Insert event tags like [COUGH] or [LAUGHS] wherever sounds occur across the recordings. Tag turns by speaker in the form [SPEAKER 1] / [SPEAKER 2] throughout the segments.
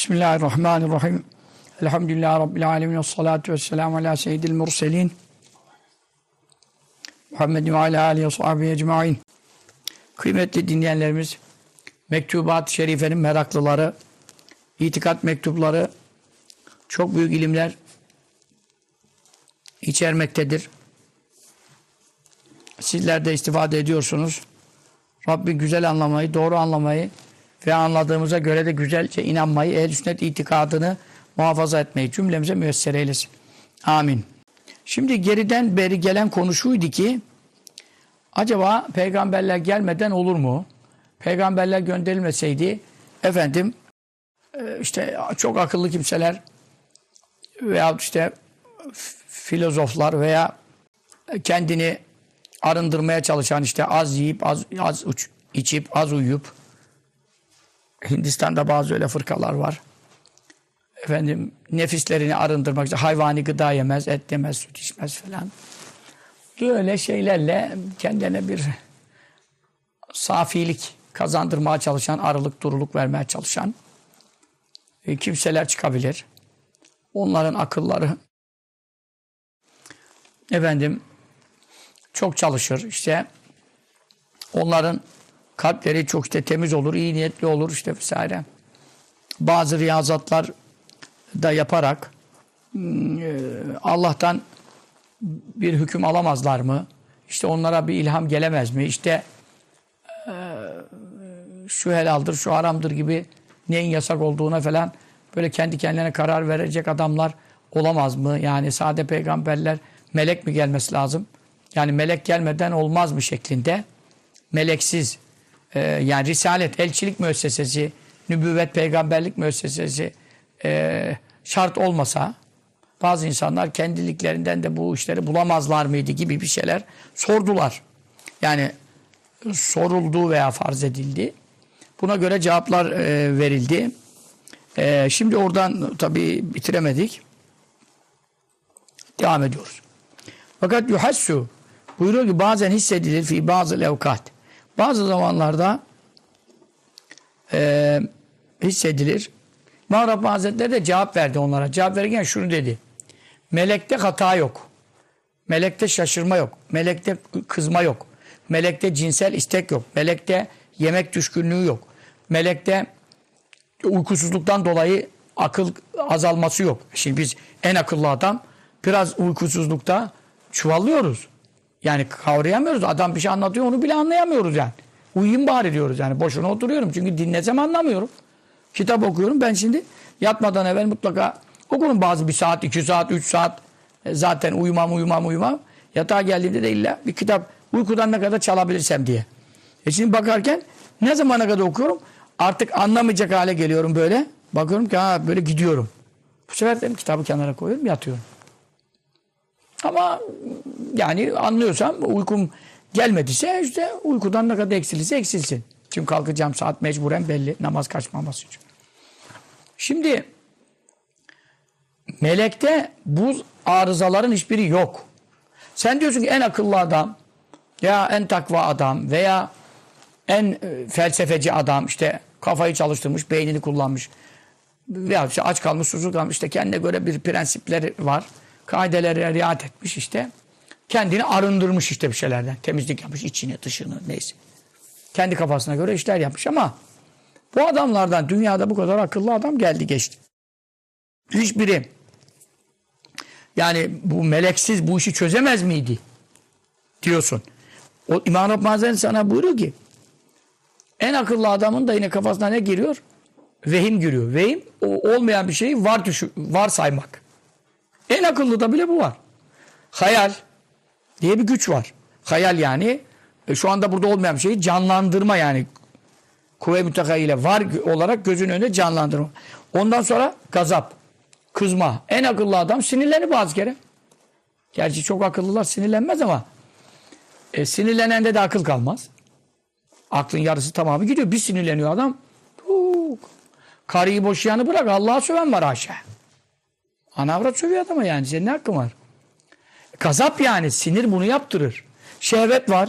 [SPEAKER 1] Bismillahirrahmanirrahim. Elhamdülillahi Rabbil alemin. Salatu ve selamu ala seyyidil murselin. Muhammedin ve ala alihi ve sahbihi ecma'in. Kıymetli dinleyenlerimiz, Mektubat-ı Şerife'nin meraklıları, itikat mektupları çok büyük ilimler içermektedir. Sizler de istifade ediyorsunuz. Rabbi güzel anlamayı, doğru anlamayı ve anladığımıza göre de güzelce inanmayı, ehl sünnet itikadını muhafaza etmeyi cümlemize müyesser eylesin. Amin. Şimdi geriden beri gelen konu şuydu ki acaba peygamberler gelmeden olur mu? Peygamberler gönderilmeseydi efendim e, işte çok akıllı kimseler veya işte filozoflar veya kendini arındırmaya çalışan işte az yiyip az, az uç, içip az uyuyup Hindistan'da bazı öyle fırkalar var. Efendim nefislerini arındırmak için hayvani gıda yemez, et yemez, süt içmez falan. Böyle şeylerle kendine bir safilik kazandırmaya çalışan, arılık duruluk vermeye çalışan e, kimseler çıkabilir. Onların akılları efendim çok çalışır. İşte onların kalpleri çok işte temiz olur, iyi niyetli olur işte vesaire. Bazı riyazatlar da yaparak Allah'tan bir hüküm alamazlar mı? İşte onlara bir ilham gelemez mi? İşte şu helaldir, şu haramdır gibi neyin yasak olduğuna falan böyle kendi kendilerine karar verecek adamlar olamaz mı? Yani sade peygamberler melek mi gelmesi lazım? Yani melek gelmeden olmaz mı şeklinde meleksiz e, yani risalet, elçilik müessesesi, nübüvvet, peygamberlik müessesesi e, şart olmasa bazı insanlar kendiliklerinden de bu işleri bulamazlar mıydı gibi bir şeyler sordular. Yani soruldu veya farz edildi. Buna göre cevaplar e, verildi. E, şimdi oradan tabii bitiremedik. Devam ediyoruz. Fakat yuhassu buyuruyor ki bazen hissedilir fi bazı levkat. Bazı zamanlarda e, hissedilir. Rabbani Hazretleri de cevap verdi onlara. Cevap verirken şunu dedi. Melekte hata yok. Melekte şaşırma yok. Melekte kızma yok. Melekte cinsel istek yok. Melekte yemek düşkünlüğü yok. Melekte uykusuzluktan dolayı akıl azalması yok. Şimdi biz en akıllı adam biraz uykusuzlukta çuvallıyoruz. Yani kavrayamıyoruz. Adam bir şey anlatıyor onu bile anlayamıyoruz yani. Uyuyayım bari diyoruz yani. Boşuna oturuyorum. Çünkü dinlesem anlamıyorum. Kitap okuyorum. Ben şimdi yatmadan evvel mutlaka okurum bazı bir saat, iki saat, üç saat. E zaten uyumam, uyumam, uyumam. Yatağa geldiğimde de illa bir kitap uykudan ne kadar çalabilirsem diye. E şimdi bakarken ne zamana kadar okuyorum? Artık anlamayacak hale geliyorum böyle. Bakıyorum ki ha böyle gidiyorum. Bu sefer de kitabı kenara koyuyorum yatıyorum. Ama yani anlıyorsam uykum gelmediyse işte uykudan ne kadar eksilirse eksilsin. Çünkü kalkacağım saat mecburen belli. Namaz kaçmaması için. Şimdi melekte bu arızaların hiçbiri yok. Sen diyorsun ki en akıllı adam ya en takva adam veya en e, felsefeci adam işte kafayı çalıştırmış, beynini kullanmış veya işte aç kalmış, susuz kalmış işte kendine göre bir prensipleri var kaidelere riayet etmiş işte. Kendini arındırmış işte bir şeylerden. Temizlik yapmış içini, dışını neyse. Kendi kafasına göre işler yapmış ama bu adamlardan dünyada bu kadar akıllı adam geldi geçti. Hiçbiri yani bu meleksiz bu işi çözemez miydi? Diyorsun. O İmam Rabbani sana buyuruyor ki en akıllı adamın da yine kafasına ne giriyor? Vehim giriyor. Vehim o olmayan bir şeyi var düşü, var saymak. En akıllıda bile bu var. Hayal diye bir güç var. Hayal yani e, şu anda burada olmayan bir şeyi canlandırma yani. Kuvve mütekayyle var olarak gözün önünde canlandırma. Ondan sonra gazap, kızma. En akıllı adam sinirlenir bazı kere. Gerçi çok akıllılar sinirlenmez ama e, sinirlenende de akıl kalmaz. Aklın yarısı tamamı gidiyor. Bir sinirleniyor adam. Tuk. Karıyı boşayanı bırak Allah'a söven var aşağı. Ana avrat sövüyor adama yani. Senin ne hakkın var? Gazap yani. Sinir bunu yaptırır. Şehvet var.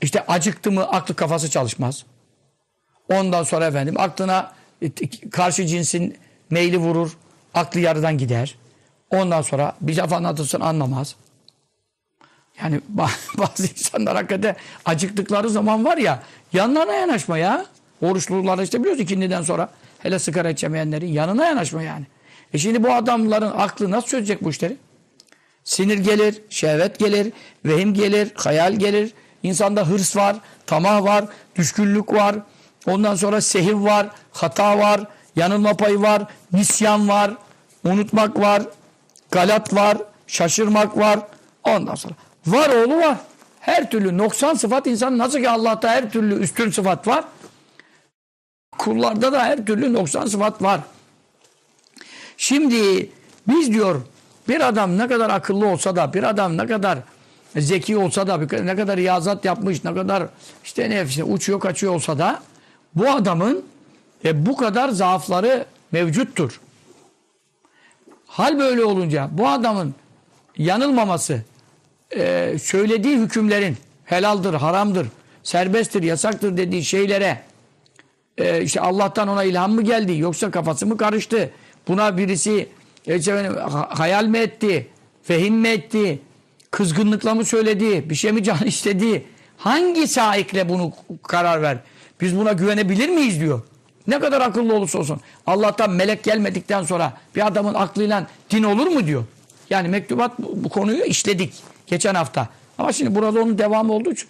[SPEAKER 1] İşte acıktı mı aklı kafası çalışmaz. Ondan sonra efendim aklına karşı cinsin Meyli vurur. Aklı yarıdan gider. Ondan sonra bir laf anlatılsın anlamaz. Yani ba- [LAUGHS] bazı insanlar hakikaten acıktıkları zaman var ya yanlarına yanaşma ya. Oruçlular işte biliyoruz ikindiden sonra hele sigara içemeyenlerin yanına yanaşma yani. E şimdi bu adamların aklı nasıl çözecek bu işleri? Sinir gelir, şehvet gelir, vehim gelir, hayal gelir. İnsanda hırs var, tamah var, düşkünlük var. Ondan sonra sehiv var, hata var, yanılma payı var, nisyan var, unutmak var, galat var, şaşırmak var. Ondan sonra var oğlu var. Her türlü noksan sıfat insan nasıl ki Allah'ta her türlü üstün sıfat var. Kullarda da her türlü noksan sıfat var. Şimdi biz diyor bir adam ne kadar akıllı olsa da bir adam ne kadar zeki olsa da ne kadar riyazat yapmış ne kadar işte ne uçuyor kaçıyor olsa da bu adamın e, bu kadar zaafları mevcuttur. Hal böyle olunca bu adamın yanılmaması e, söylediği hükümlerin helaldir, haramdır, serbesttir, yasaktır dediği şeylere e, işte Allah'tan ona ilham mı geldi yoksa kafası mı karıştı? Buna birisi efendim, ha- hayal mi etti? Fehim mi etti? Kızgınlıkla mı söyledi? Bir şey mi can [LAUGHS] istedi? Hangi saikle bunu karar ver? Biz buna güvenebilir miyiz diyor. Ne kadar akıllı olursa olsun. Allah'tan melek gelmedikten sonra bir adamın aklıyla din olur mu diyor. Yani mektubat bu, bu konuyu işledik geçen hafta. Ama şimdi burada onun devamı olduğu için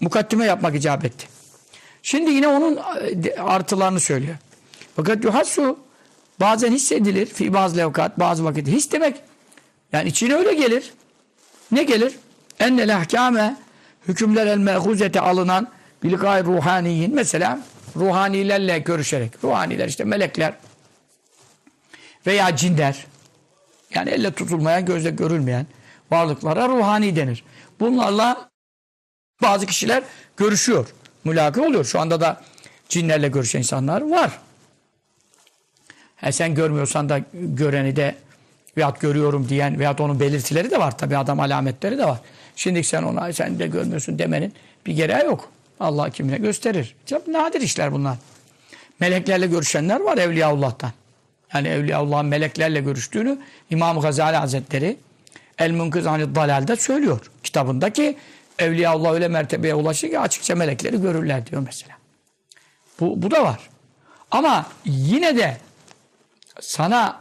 [SPEAKER 1] mukaddime yapmak icap etti. Şimdi yine onun e, artılarını söylüyor. Fakat yuhassu bazen hissedilir. Fi bazı levkat bazı vakit. His demek yani içine öyle gelir. Ne gelir? Ennel ahkame hükümler el mehuzete alınan bilgay ruhaniyin. Mesela ruhanilerle görüşerek. Ruhaniler işte melekler veya cinler. Yani elle tutulmayan, gözle görülmeyen varlıklara ruhani denir. Bunlarla bazı kişiler görüşüyor. Mülaka oluyor. Şu anda da cinlerle görüşen insanlar var. He sen görmüyorsan da göreni de veyahut görüyorum diyen veyahut onun belirtileri de var. Tabi adam alametleri de var. Şimdi sen ona sen de görmüyorsun demenin bir gereği yok. Allah kimine gösterir. Çok nadir işler bunlar. Meleklerle görüşenler var Evliyaullah'tan. Yani Evliyaullah'ın meleklerle görüştüğünü İmam Gazali Hazretleri El Münkız Anid Dalal'de söylüyor. Kitabında ki Evliyaullah öyle mertebeye ulaşır ki açıkça melekleri görürler diyor mesela. Bu, bu da var. Ama yine de sana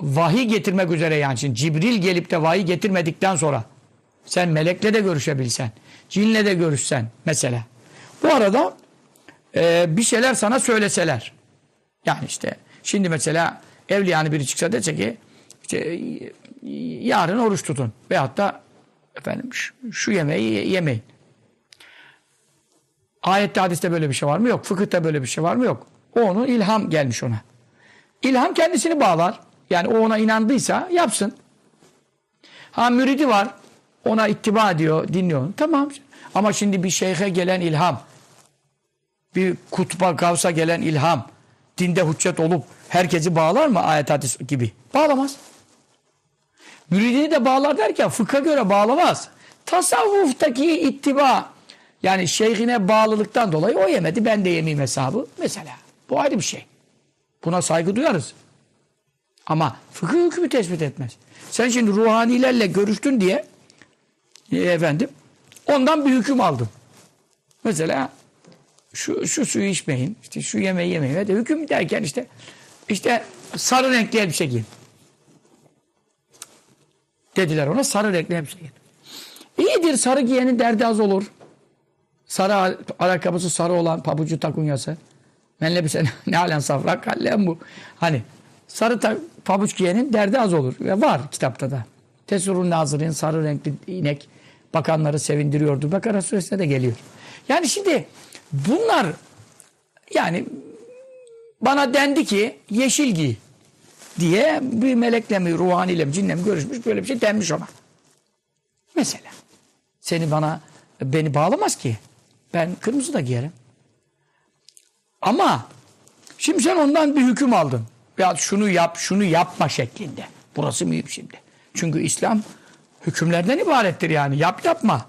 [SPEAKER 1] vahiy getirmek üzere yani şimdi Cibril gelip de vahiy getirmedikten sonra sen melekle de görüşebilsen, cinle de görüşsen mesela. Bu arada e, bir şeyler sana söyleseler. Yani işte şimdi mesela evliyanı biri çıksa dese ki işte yarın oruç tutun. Veyahut da efendim şu, yemeği ye- yemeyin. Ayette hadiste böyle bir şey var mı? Yok. Fıkıhta böyle bir şey var mı? Yok. O onun ilham gelmiş ona. İlham kendisini bağlar. Yani o ona inandıysa yapsın. Ha müridi var. Ona ittiba ediyor, dinliyor. Tamam. Ama şimdi bir şeyhe gelen ilham, bir kutba kavsa gelen ilham, dinde hüccet olup herkesi bağlar mı ayet hadis gibi? Bağlamaz. Müridini de bağlar derken fıkha göre bağlamaz. Tasavvuftaki ittiba yani şeyhine bağlılıktan dolayı o yemedi ben de yemeyeyim hesabı mesela. Bu ayrı bir şey. Buna saygı duyarız. Ama fıkıh hükmü tespit etmez. Sen şimdi ruhanilerle görüştün diye e, efendim ondan bir hüküm aldın. Mesela şu, şu suyu içmeyin, işte şu yemeği yemeyin. Ve de hüküm derken işte işte sarı renkli elbise giyin. Dediler ona sarı renkli elbise giyin. İyidir sarı giyenin derdi az olur. Sarı ayakkabısı sarı olan pabucu takunyası. Menle bir sen [LAUGHS] ne halen safra kallen bu. Hani sarı ta, pabuç giyenin derdi az olur. Ve var kitapta da. Tesurun nazirin sarı renkli inek bakanları sevindiriyordu. Bakara suresine de geliyor. Yani şimdi bunlar yani bana dendi ki yeşil giy diye bir melekle mi ruhaniyle mi cinle mi görüşmüş böyle bir şey denmiş ona. Mesela seni bana beni bağlamaz ki. Ben kırmızı da giyerim. Ama şimdi sen ondan bir hüküm aldın. Ya şunu yap, şunu yapma şeklinde. Burası mühim şimdi. Çünkü İslam hükümlerden ibarettir yani. Yap yapma.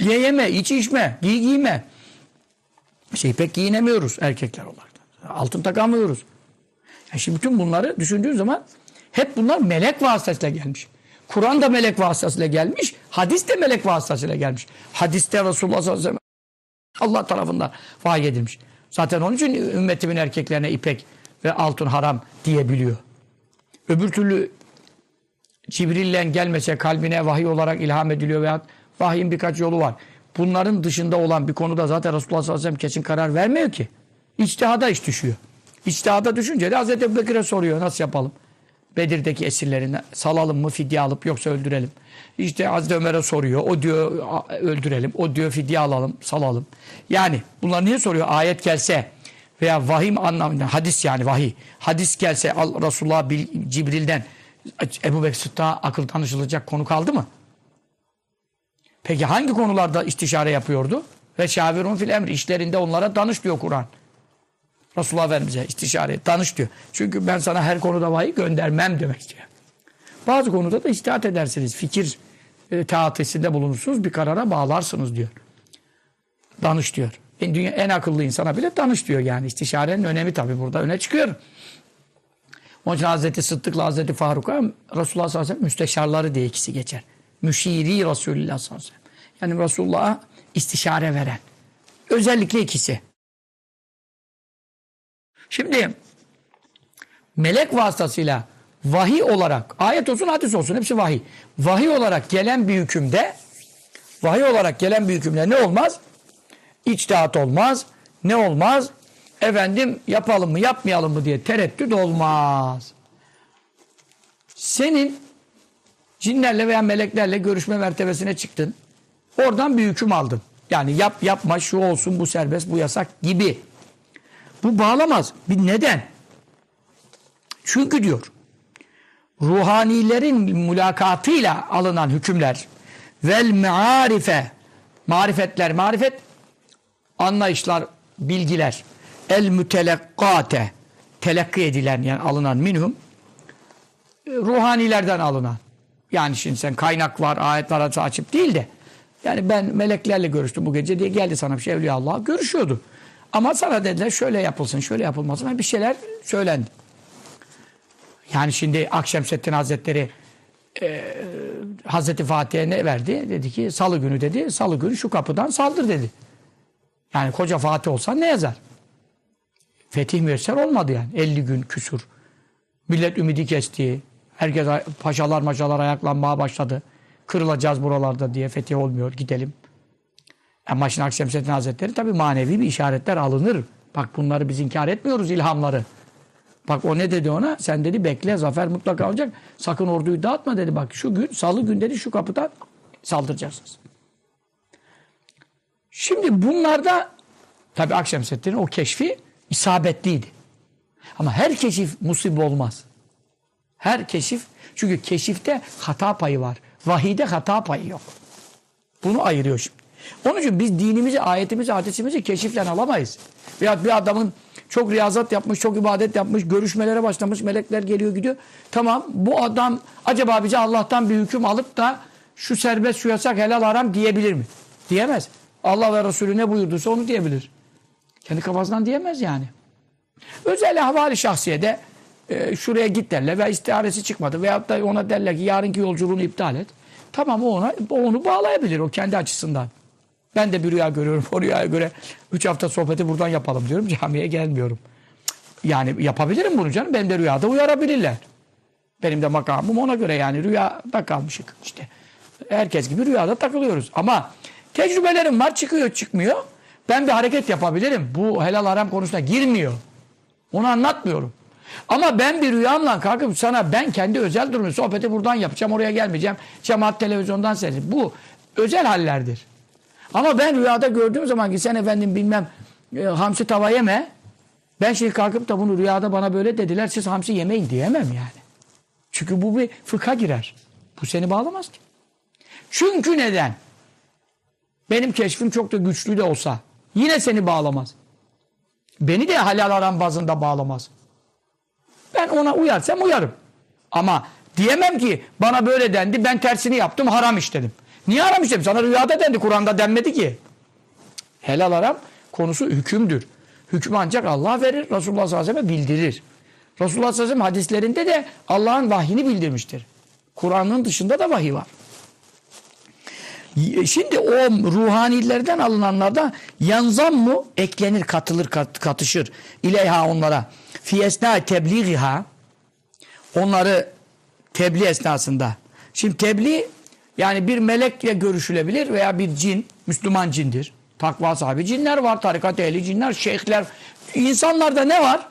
[SPEAKER 1] Ye yeme, iç içme, giy giyme. Şey pek giyinemiyoruz erkekler olarak. Altın takamıyoruz. Yani şimdi bütün bunları düşündüğün zaman hep bunlar melek vasıtasıyla gelmiş. Kur'an da melek vasıtasıyla gelmiş. Hadis de melek vasıtasıyla gelmiş. Hadiste Resulullah sallallahu aleyhi ve sellem Allah tarafından vahiy edilmiş. Zaten onun için ümmetimin erkeklerine ipek ve altın haram diyebiliyor. Öbür türlü Cibril'le gelmese kalbine vahiy olarak ilham ediliyor veya vahyin birkaç yolu var. Bunların dışında olan bir konuda zaten Resulullah sallallahu aleyhi ve sellem kesin karar vermiyor ki. İçtihada iş düşüyor. İçtihada düşünce de Hazreti Ebubekir'e soruyor nasıl yapalım? Bedir'deki esirlerini salalım mı fidye alıp yoksa öldürelim. İşte Hazreti Ömer'e soruyor. O diyor "A- öldürelim. O diyor fidye alalım, salalım. Yani bunlar niye soruyor? Ayet gelse veya vahim anlamında hadis yani vahiy. Hadis gelse al Resulullah bil- Cibril'den Ebu Bekir Sıddık'a akıl danışılacak konu kaldı mı? Peki hangi konularda istişare yapıyordu? Ve şavirun fil emri işlerinde onlara danış diyor Kur'an. Resulullah Efendimiz'e istişare danış diyor. Çünkü ben sana her konuda vahiy göndermem demek istiyor. Bazı konuda da istihat edersiniz. Fikir e, taatisinde bulunursunuz. Bir karara bağlarsınız diyor. Danış diyor. En, dünya, en akıllı insana bile danış diyor yani. İstişarenin önemi tabii burada öne çıkıyor. Onun için Hazreti Sıddık'la Hazreti Faruk'a Resulullah sallallahu aleyhi ve sellem müsteşarları diye ikisi geçer. Müşiri Resulullah sallallahu aleyhi ve sellem. Yani Resulullah'a istişare veren. Özellikle ikisi. Şimdi melek vasıtasıyla vahiy olarak ayet olsun hadis olsun hepsi vahiy. Vahiy olarak gelen bir hükümde vahiy olarak gelen bir hükümde ne olmaz? İçtihat olmaz. Ne olmaz? Efendim yapalım mı yapmayalım mı diye tereddüt olmaz. Senin cinlerle veya meleklerle görüşme mertebesine çıktın. Oradan bir hüküm aldın. Yani yap yapma şu olsun bu serbest bu yasak gibi. Bu bağlamaz. Bir neden? Çünkü diyor ruhanilerin mülakatıyla alınan hükümler vel mearife marifetler marifet anlayışlar bilgiler el mütelekkate telakki edilen yani alınan minhum ruhanilerden alınan yani şimdi sen kaynak var ayet var hadis açıp değil de yani ben meleklerle görüştüm bu gece diye geldi sana bir şey Evliya Allah görüşüyordu. Ama sana dediler şöyle yapılsın şöyle yapılmasın bir şeyler söylendi. Yani şimdi Akşemseddin Hazretleri e, Hazreti Fatih'e ne verdi? Dedi ki salı günü dedi. Salı günü şu kapıdan saldır dedi. Yani koca Fatih olsa ne yazar? Fetih müyesser olmadı yani. 50 gün küsur. Millet ümidi kesti. Herkes paşalar maşalar ayaklanmaya başladı. Kırılacağız buralarda diye fetih olmuyor. Gidelim. Ama şimdi Akşemseddin Hazretleri tabi manevi bir işaretler alınır. Bak bunları biz inkar etmiyoruz ilhamları. Bak o ne dedi ona? Sen dedi bekle zafer mutlaka olacak. Sakın orduyu dağıtma dedi. Bak şu gün salı gün dedi şu kapıdan saldıracaksınız. Şimdi bunlarda tabi Akşemseddin'in o keşfi isabetliydi. Ama her keşif musib olmaz. Her keşif çünkü keşifte hata payı var. Vahide hata payı yok. Bunu ayırıyor şimdi. Onun için biz dinimizi, ayetimizi, hadisimizi keşifle alamayız. Veya bir adamın çok riyazat yapmış, çok ibadet yapmış, görüşmelere başlamış, melekler geliyor gidiyor. Tamam bu adam acaba bize Allah'tan bir hüküm alıp da şu serbest, şu yasak, helal, haram diyebilir mi? Diyemez. Allah ve Resulü ne buyurduysa onu diyebilir. Kendi kafasından diyemez yani. Özel havali şahsiyede e, şuraya git derler veya istiharesi çıkmadı veyahut da ona derler ki yarınki yolculuğunu iptal et. Tamam o ona o onu bağlayabilir o kendi açısından. Ben de bir rüya görüyorum. O rüyaya göre 3 hafta sohbeti buradan yapalım diyorum. Camiye gelmiyorum. Yani yapabilirim bunu canım. Benim de rüyada uyarabilirler. Benim de makamım ona göre yani rüyada kalmışık işte. Herkes gibi rüyada takılıyoruz. Ama tecrübelerim var çıkıyor çıkmıyor. Ben bir hareket yapabilirim. Bu helal haram konusuna girmiyor. Onu anlatmıyorum. Ama ben bir rüyamla kalkıp sana ben kendi özel durumu sohbeti buradan yapacağım oraya gelmeyeceğim. Cemaat televizyondan seyredeceğim. Bu özel hallerdir. Ama ben rüyada gördüğüm zaman ki sen efendim bilmem e, hamsi tava yeme. Ben şimdi kalkıp da bunu rüyada bana böyle dediler siz hamsi yemeyin diyemem yani. Çünkü bu bir fıkha girer. Bu seni bağlamaz ki. Çünkü neden? Benim keşfim çok da güçlü de olsa yine seni bağlamaz. Beni de halal haram bazında bağlamaz. Ben ona uyarsam uyarım. Ama diyemem ki bana böyle dendi ben tersini yaptım haram işledim. Niye haram işledim? Sana rüyada dendi Kur'an'da denmedi ki. Helal haram konusu hükümdür. Hükmü ancak Allah verir. Resulullah sallallahu aleyhi ve sellem bildirir. Resulullah sallallahu aleyhi ve sellem hadislerinde de Allah'ın vahyini bildirmiştir. Kur'an'ın dışında da vahiy var. Şimdi o ruhanilerden alınanlarda yanzam mı eklenir, katılır, kat, katışır. İleyha onlara. Fi esna tebliğiha onları tebliğ esnasında. Şimdi tebliğ yani bir melekle görüşülebilir veya bir cin, Müslüman cindir. Takva sahibi cinler var, tarikat ehli cinler, şeyhler. İnsanlarda ne var?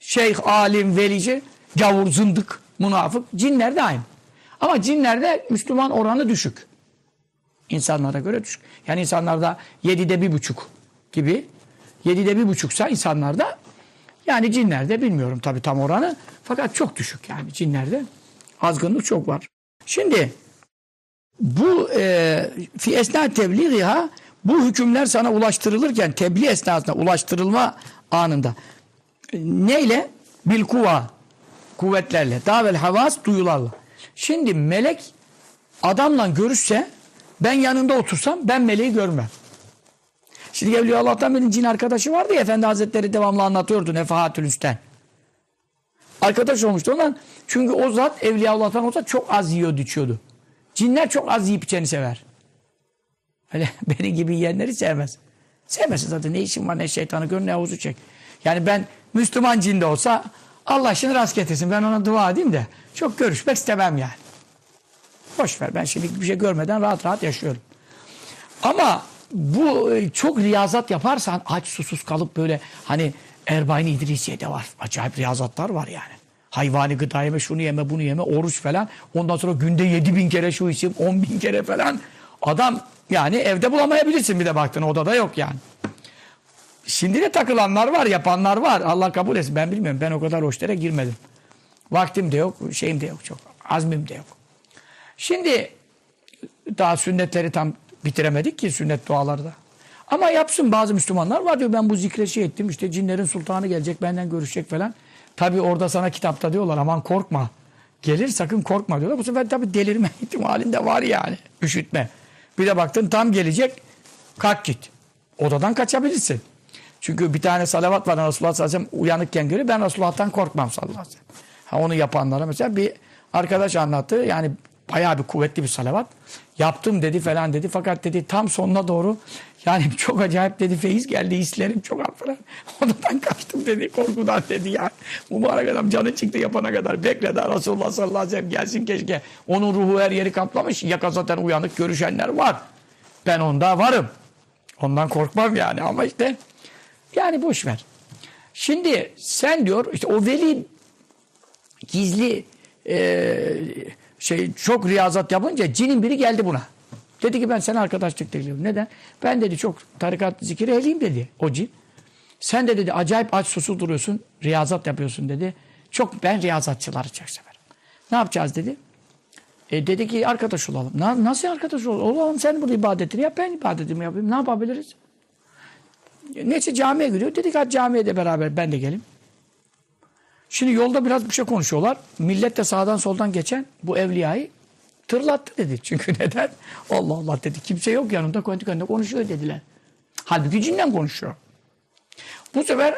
[SPEAKER 1] Şeyh, alim, velici, gavur, zındık, münafık. Cinler de aynı. Ama cinlerde Müslüman oranı düşük. İnsanlara göre düşük. Yani insanlarda yedide bir buçuk gibi. Yedide bir buçuksa insanlarda yani cinlerde bilmiyorum tabii tam oranı. Fakat çok düşük yani cinlerde. Azgınlık çok var. Şimdi bu e, fi esna tebliğiha bu hükümler sana ulaştırılırken tebliğ esnasında ulaştırılma anında neyle? Bil kuva kuvvetlerle. Davel havas duyularla. Şimdi melek adamla görüşse ben yanında otursam ben meleği görmem. Şimdi Evliya Allah'tan benim cin arkadaşı vardı ya Efendi Hazretleri devamlı anlatıyordu Nefahatül Üstten. Arkadaş olmuştu ondan. Çünkü o zat Evliya Allah'tan olsa çok az yiyordu içiyordu. Cinler çok az yiyip içeni sever. Öyle [LAUGHS] benim gibi yiyenleri sevmez. Sevmesin zaten ne işin var ne şeytanı gör ne havuzu çek. Yani ben Müslüman cinde olsa Allah şimdi rast getirsin ben ona dua edeyim de çok görüşmek istemem yani. Boş ver ben şimdi bir şey görmeden rahat rahat yaşıyorum. Ama bu e, çok riyazat yaparsan aç susuz kalıp böyle hani Erbayn İdrisiye'de var. Acayip riyazatlar var yani. Hayvani gıda yeme, şunu yeme, bunu yeme, oruç falan. Ondan sonra günde yedi bin kere şu içim, on bin kere falan. Adam yani evde bulamayabilirsin bir de baktın odada yok yani. Şimdi de takılanlar var, yapanlar var. Allah kabul etsin. Ben bilmiyorum. Ben o kadar hoşlara girmedim. Vaktim de yok, şeyim de yok çok. Azmim de yok. Şimdi daha sünnetleri tam bitiremedik ki sünnet dualarda. Ama yapsın bazı Müslümanlar var diyor ben bu zikre şey ettim işte cinlerin sultanı gelecek benden görüşecek falan. Tabi orada sana kitapta diyorlar aman korkma. Gelir sakın korkma diyorlar. Bu sefer tabi delirme [LAUGHS] ihtimalinde var yani. Üşütme. Bir de baktın tam gelecek kalk git. Odadan kaçabilirsin. Çünkü bir tane salavat var Resulullah sallallahu aleyhi ve sellem uyanıkken görüyor. Ben Resulullah'tan korkmam sallallahu aleyhi ve sellem. Ha, onu yapanlara mesela bir arkadaş anlattı. Yani bayağı bir kuvvetli bir salavat. Yaptım dedi falan dedi. Fakat dedi tam sonuna doğru yani [LAUGHS] çok acayip dedi feyiz geldi hislerim çok az falan. [LAUGHS] Odadan kaçtım dedi korkudan dedi ya. Mübarek adam canı çıktı yapana kadar bekledi Resulullah sallallahu aleyhi ve sellem gelsin keşke. Onun ruhu her yeri kaplamış. Yaka zaten uyanık görüşenler var. Ben onda varım. Ondan korkmam yani ama işte yani boş ver. Şimdi sen diyor işte o veli gizli e, şey çok riyazat yapınca cinin biri geldi buna. Dedi ki ben sana arkadaşlık tekliyorum. Neden? Ben dedi çok tarikat zikir ehliyim dedi o cin. Sen de dedi acayip aç susuz duruyorsun. Riyazat yapıyorsun dedi. Çok ben riyazatçıları çok severim. Ne yapacağız dedi. E dedi ki arkadaş olalım. Na, nasıl arkadaş olalım? Olalım sen burada ibadetini yap ben ibadetimi yapayım. Ne yapabiliriz? Neyse camiye gidiyor. Dedik hadi camiye de beraber ben de geleyim. Şimdi yolda biraz bir şey konuşuyorlar. Millet de sağdan soldan geçen bu evliyayı tırlattı dedi. Çünkü [LAUGHS] neden? Allah Allah dedi. Kimse yok yanında kendi kendine konuşuyor dediler. Halbuki cinden konuşuyor. Bu sefer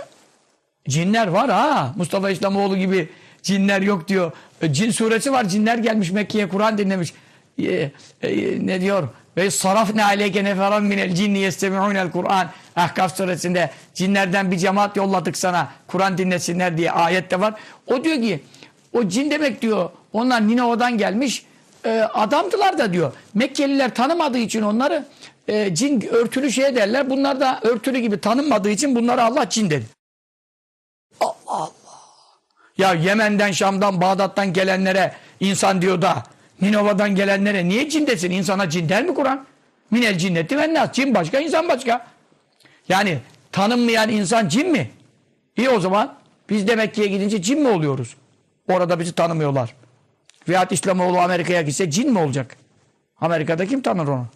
[SPEAKER 1] cinler var ha. Mustafa İslamoğlu gibi cinler yok diyor. E, cin suresi var. Cinler gelmiş Mekke'ye Kur'an dinlemiş. E, e, ne diyor? Ve sarafne aleyke neferan minel cinni yestemi'unel Kur'an. Ahkaf suresinde cinlerden bir cemaat yolladık sana. Kur'an dinlesinler diye ayette var. O diyor ki o cin demek diyor. Onlar Ninova'dan gelmiş e, adamdılar da diyor. Mekkeliler tanımadığı için onları e, cin örtülü şey derler. Bunlar da örtülü gibi tanınmadığı için bunlara Allah cin dedi. Allah Allah. Ya Yemen'den, Şam'dan, Bağdat'tan gelenlere insan diyor da Ninova'dan gelenlere niye cin desin? İnsana cin der mi Kur'an? Minel cinneti ve nas. Cin başka, insan başka. Yani tanınmayan insan cin mi? İyi o zaman biz de Mekke'ye gidince cin mi oluyoruz? Orada bizi tanımıyorlar. Veyahut İslamoğlu Amerika'ya gitse cin mi olacak? Amerika'da kim tanır onu?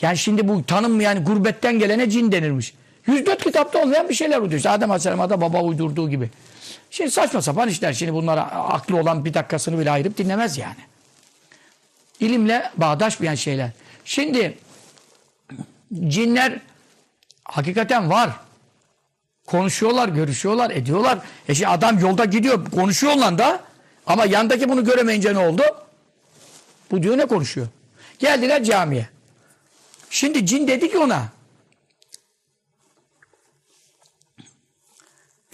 [SPEAKER 1] Yani şimdi bu tanınmayan gurbetten gelene cin denirmiş. 104 kitapta olmayan bir şeyler uyduruyor. İşte Adem Aleyhisselam'a da baba uydurduğu gibi. Şimdi saçma sapan işler. Şimdi bunlara aklı olan bir dakikasını bile ayırıp dinlemez yani. İlimle bağdaşmayan şeyler. Şimdi cinler hakikaten var. Konuşuyorlar, görüşüyorlar, ediyorlar. E şimdi adam yolda gidiyor, konuşuyor da ama yandaki bunu göremeyince ne oldu? Bu diyor ne konuşuyor? Geldiler camiye. Şimdi cin dedi ki ona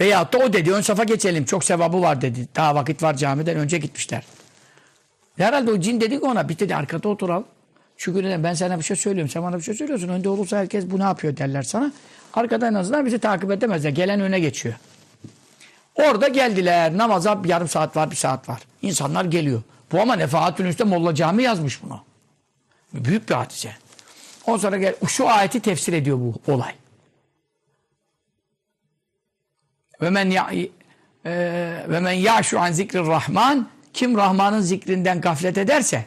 [SPEAKER 1] Veyahut da o dedi ön safa geçelim çok sevabı var dedi. Daha vakit var camiden önce gitmişler. Herhalde o cin dedi ki ona bir dedi arkada oturalım. Çünkü ben sana bir şey söylüyorum. Sen bana bir şey söylüyorsun. Önde olursa herkes bu ne yapıyor derler sana. Arkada en azından bizi takip edemezler. Gelen öne geçiyor. Orada geldiler. Namaza yarım saat var, bir saat var. İnsanlar geliyor. Bu ama Nefahatül Üste Molla Cami yazmış bunu. Büyük bir hadise. Ondan sonra gel, şu ayeti tefsir ediyor bu olay. Ve men ya e, ve men ya'şu an zikrir rahman kim Rahman'ın zikrinden gaflet ederse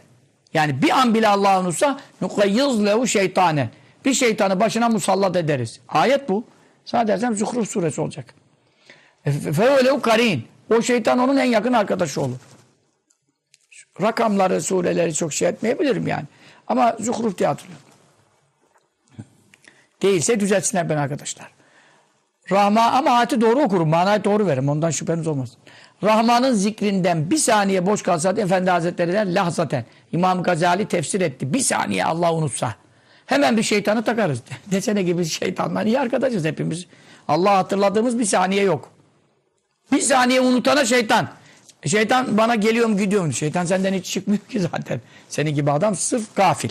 [SPEAKER 1] yani bir an bile Allah'ı unutsa nukayyiz lehu şeytanen bir şeytanı başına musallat ederiz. Ayet bu. Sana dersem Zuhruf suresi olacak. Fevelehu karin. O şeytan onun en yakın arkadaşı olur. Rakamları, sureleri çok şey etmeyebilirim yani. Ama Zuhruf diye hatırlıyorum. Değilse düzeltsinler ben arkadaşlar. Rahma ama ayeti doğru okurum. Manayı doğru veririm. Ondan şüpheniz olmasın. Rahman'ın zikrinden bir saniye boş kalsa Efendi Hazretleri der lahzaten. İmam Gazali tefsir etti. Bir saniye Allah unutsa. Hemen bir şeytanı takarız. [LAUGHS] Desene gibi şeytanlar iyi arkadaşız hepimiz. Allah hatırladığımız bir saniye yok. Bir saniye unutana şeytan. Şeytan bana geliyorum gidiyorum. Şeytan senden hiç çıkmıyor ki zaten. Senin gibi adam sırf gafil.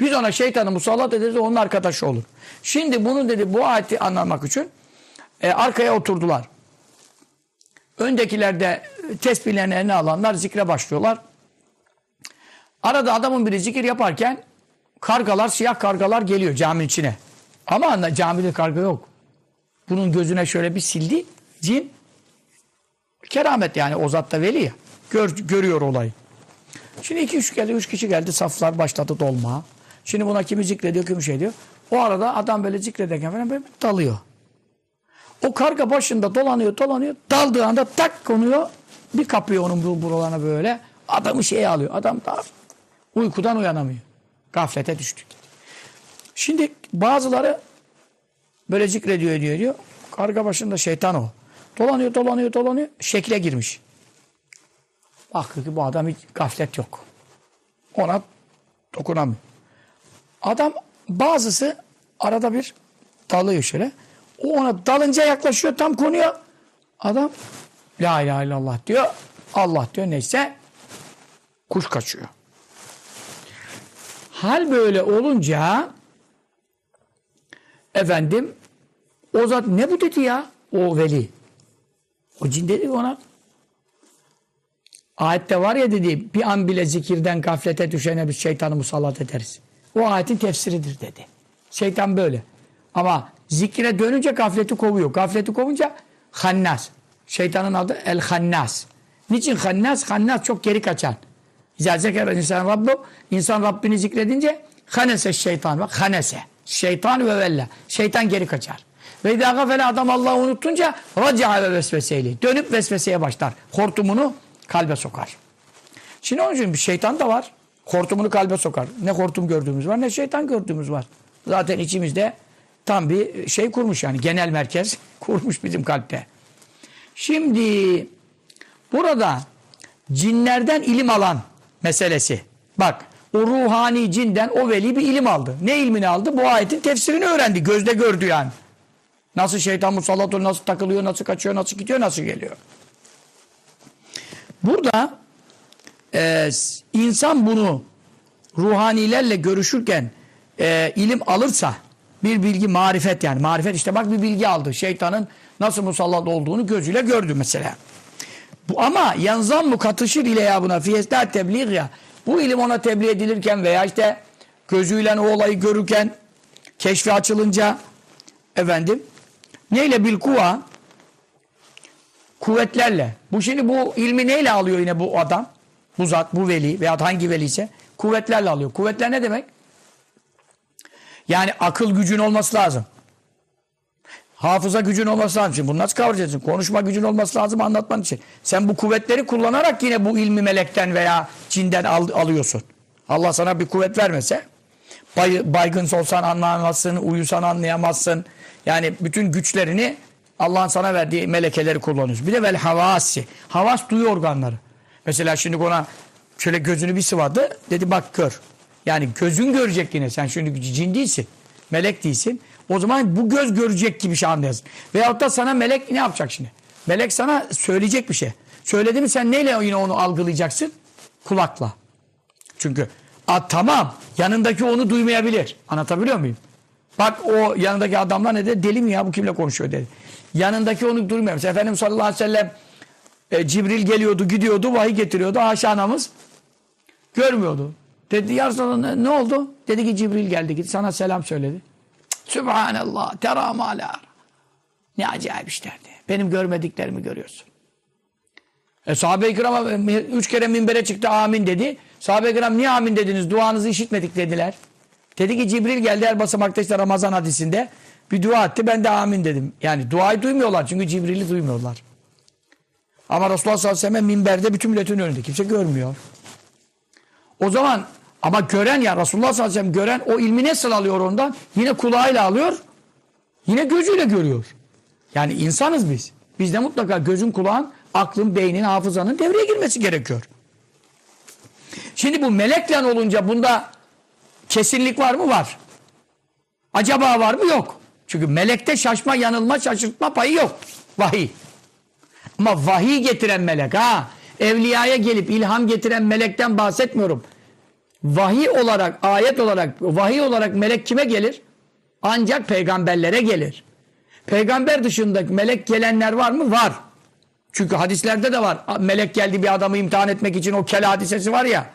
[SPEAKER 1] Biz ona şeytanı musallat ederiz onun arkadaşı olur. Şimdi bunu dedi bu ayeti anlamak için e, arkaya oturdular. Öndekiler de tesbihlerini eline alanlar zikre başlıyorlar. Arada adamın biri zikir yaparken kargalar, siyah kargalar geliyor caminin içine. Ama camide karga yok. Bunun gözüne şöyle bir sildi. Cin keramet yani o zat da veli ya. Gör, görüyor olayı. Şimdi iki üç geldi, üç kişi geldi. Saflar başladı dolma. Şimdi buna kimi zikrediyor, kimi şey diyor. O arada adam böyle zikrederken falan böyle dalıyor. O karga başında dolanıyor dolanıyor. Daldığı anda tak konuyor. Bir kapıyor onun buralarına böyle. Adamı şeye alıyor. Adam da uykudan uyanamıyor. Gaflete düştü. Şimdi bazıları böyle zikrediyor diyor diyor. Karga başında şeytan o. Dolanıyor dolanıyor dolanıyor. Şekle girmiş. Bakıyor ki bu adam hiç gaflet yok. Ona dokunamıyor. Adam bazısı arada bir dalıyor şöyle. O ona dalınca yaklaşıyor tam konuya. Adam La ilahe illallah diyor. Allah diyor neyse kuş kaçıyor. Hal böyle olunca efendim o zat ne bu dedi ya o veli. O cin dedi ona ayette var ya dedi bir an bile zikirden gaflete düşene bir şeytanı musallat ederiz. O ayetin tefsiridir dedi. Şeytan böyle. Ama zikre dönünce gafleti kovuyor. Gafleti kovunca hannas. Şeytanın adı el hannas. Niçin hannas? Hannas çok geri kaçan. İzâ zekere insan Rabbu. İnsan Rabbini zikredince hanese şeytan. Bak hanese. Şeytan ve vella. Şeytan geri kaçar. Ve idâ adam Allah'ı unuttunca raci'a ve vesveseyle. Dönüp vesveseye başlar. Hortumunu kalbe sokar. Şimdi onun için bir şeytan da var. Hortumunu kalbe sokar. Ne hortum gördüğümüz var ne şeytan gördüğümüz var. Zaten içimizde tam bir şey kurmuş yani genel merkez [LAUGHS] kurmuş bizim kalpte. Şimdi burada cinlerden ilim alan meselesi. Bak o ruhani cinden o veli bir ilim aldı. Ne ilmini aldı? Bu ayetin tefsirini öğrendi. Gözde gördü yani. Nasıl şeytan musallat oluyor, nasıl takılıyor, nasıl kaçıyor, nasıl gidiyor, nasıl geliyor. Burada e, insan bunu ruhanilerle görüşürken e, ilim alırsa bir bilgi marifet yani marifet işte bak bir bilgi aldı şeytanın nasıl musallat olduğunu gözüyle gördü mesela. Bu, ama yanzam mı katışır ile ya buna fiyesler tebliğ ya bu ilim ona tebliğ edilirken veya işte gözüyle o olayı görürken keşfi açılınca efendim neyle bil kuva kuvvetlerle. Bu şimdi bu ilmi neyle alıyor yine bu adam? Bu zat, bu veli veya hangi veli ise kuvvetlerle alıyor. Kuvvetler ne demek? Yani akıl gücün olması lazım. Hafıza gücün olması lazım. Şimdi bunu nasıl kavrayacaksın? Konuşma gücün olması lazım anlatman için. Sen bu kuvvetleri kullanarak yine bu ilmi melekten veya cinden al, alıyorsun. Allah sana bir kuvvet vermese bay, baygın olsan anlayamazsın, uyusan anlayamazsın. Yani bütün güçlerini Allah'ın sana verdiği melekeleri kullanıyorsun. Bir de vel havasi. Havas duyu organları. Mesela şimdi ona şöyle gözünü bir sıvadı. Dedi bak gör. Yani gözün görecek yine. Sen şimdi cin değilsin. Melek değilsin. O zaman bu göz görecek gibi şey anlayasın. Veyahut da sana melek ne yapacak şimdi? Melek sana söyleyecek bir şey. Söyledi mi sen neyle yine onu algılayacaksın? Kulakla. Çünkü a, tamam yanındaki onu duymayabilir. Anlatabiliyor muyum? Bak o yanındaki adamlar ne dedi? Deli mi ya bu kimle konuşuyor dedi. Yanındaki onu duymuyor. Mesela Efendimiz sallallahu aleyhi ve sellem e, Cibril geliyordu gidiyordu vahiy getiriyordu. Haşa anamız görmüyordu. Dedi ya Resulallah ne, oldu? Dedi ki Cibril geldi gitti sana selam söyledi. Sübhanallah teramala. Ne acayip işlerdi. Benim görmediklerimi görüyorsun. E, sahabe-i kirama e, üç kere minbere çıktı amin dedi. Sahabe-i kiram niye amin dediniz? Duanızı işitmedik dediler. Dedi ki Cibril geldi her basamakta işte Ramazan hadisinde. Bir dua etti ben de amin dedim. Yani duayı duymuyorlar çünkü Cibril'i duymuyorlar. Ama Resulullah sallallahu aleyhi ve sellem minberde bütün milletin önünde. Kimse görmüyor. O zaman ama gören ya Resulullah sallallahu aleyhi ve sellem gören o ilmi nasıl alıyor ondan? Yine kulağıyla alıyor. Yine gözüyle görüyor. Yani insanız biz. Bizde mutlaka gözün kulağın, aklın, beynin, hafızanın devreye girmesi gerekiyor. Şimdi bu melekle olunca bunda kesinlik var mı? Var. Acaba var mı? Yok. Çünkü melekte şaşma, yanılma, şaşırtma payı yok. Vahiy. Ama vahiy getiren melek ha. Evliyaya gelip ilham getiren melekten bahsetmiyorum. Vahiy olarak, ayet olarak, vahiy olarak melek kime gelir? Ancak peygamberlere gelir. Peygamber dışındaki melek gelenler var mı? Var. Çünkü hadislerde de var. Melek geldi bir adamı imtihan etmek için o kel hadisesi var ya.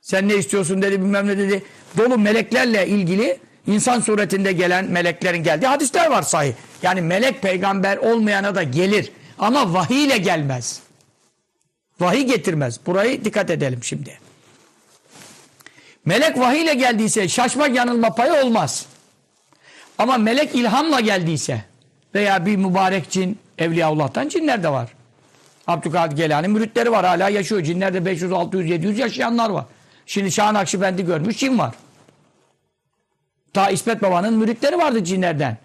[SPEAKER 1] Sen ne istiyorsun dedi bilmem ne dedi. Dolu meleklerle ilgili insan suretinde gelen meleklerin geldiği hadisler var sahih. Yani melek peygamber olmayana da gelir. Ama vahiy ile gelmez. Vahiy getirmez. Burayı dikkat edelim şimdi. Melek vahiy ile geldiyse şaşmak yanılma payı olmaz. Ama melek ilhamla geldiyse veya bir mübarek cin Evliyaullah'tan cinler de var. Abdülkadir Gelani müritleri var hala yaşıyor. Cinlerde 500, 600, 700 yaşayanlar var. Şimdi Şahan Akşibendi görmüş cin var. Ta İsmet Baba'nın müritleri vardı cinlerden.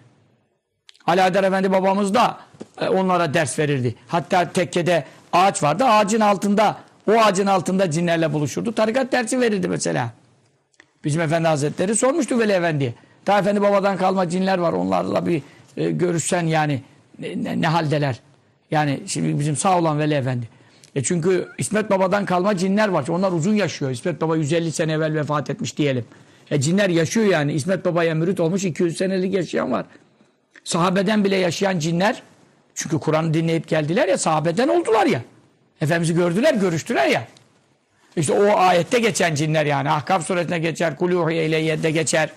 [SPEAKER 1] Haydar Efendi babamız da e, onlara ders verirdi. Hatta tekkede ağaç vardı. Ağacın altında o ağacın altında cinlerle buluşurdu. Tarikat dersi verirdi mesela. Bizim Efendi Hazretleri sormuştu Veli Efendi'ye. Ta Efendi babadan kalma cinler var. Onlarla bir e, görüşsen yani ne, ne, ne haldeler. Yani şimdi bizim sağ olan Veli Efendi. E çünkü İsmet Baba'dan kalma cinler var. Onlar uzun yaşıyor. İsmet Baba 150 sene evvel vefat etmiş diyelim. E cinler yaşıyor yani. İsmet Baba'ya mürit olmuş 200 senelik yaşayan var. Sahabeden bile yaşayan cinler çünkü Kur'an'ı dinleyip geldiler ya sahabeden oldular ya. Efendimiz'i gördüler, görüştüler ya. İşte o ayette geçen cinler yani. Ahkaf suretine geçer, Kuluhiye ileyye'de geçer.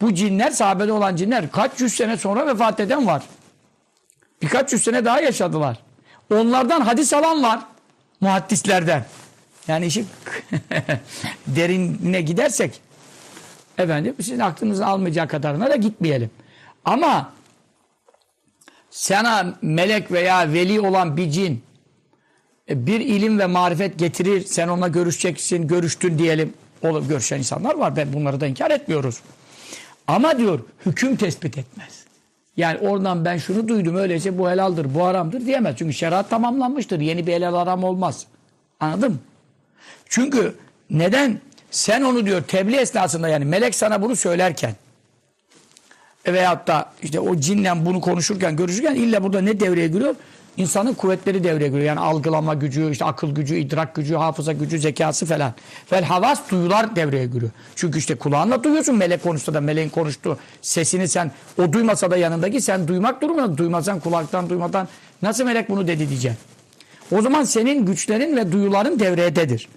[SPEAKER 1] Bu cinler, sahabede olan cinler kaç yüz sene sonra vefat eden var. Birkaç yüz sene daha yaşadılar. Onlardan hadis alan var. Muhaddislerden. Yani işi [LAUGHS] derinine gidersek efendim sizin aklınızı almayacak kadarına da gitmeyelim. Ama sana melek veya veli olan bir cin e, bir ilim ve marifet getirir. Sen onunla görüşeceksin, görüştün diyelim. Olup görüşen insanlar var. Ben bunları da inkar etmiyoruz. Ama diyor hüküm tespit etmez. Yani oradan ben şunu duydum öyleyse bu helaldir, bu haramdır diyemez. Çünkü şeriat tamamlanmıştır. Yeni bir helal haram olmaz. Anladın mı? Çünkü neden? Sen onu diyor tebliğ esnasında yani melek sana bunu söylerken veyahut da işte o cinle bunu konuşurken, görüşürken illa burada ne devreye giriyor? İnsanın kuvvetleri devreye giriyor. Yani algılama gücü, işte akıl gücü, idrak gücü, hafıza gücü, zekası falan. Vel havas duyular devreye giriyor. Çünkü işte kulağınla duyuyorsun melek konuşsa da meleğin konuştuğu sesini sen o duymasa da yanındaki sen duymak durumunda. Duymasan kulaktan duymadan nasıl melek bunu dedi diyeceksin. O zaman senin güçlerin ve duyuların devrededir.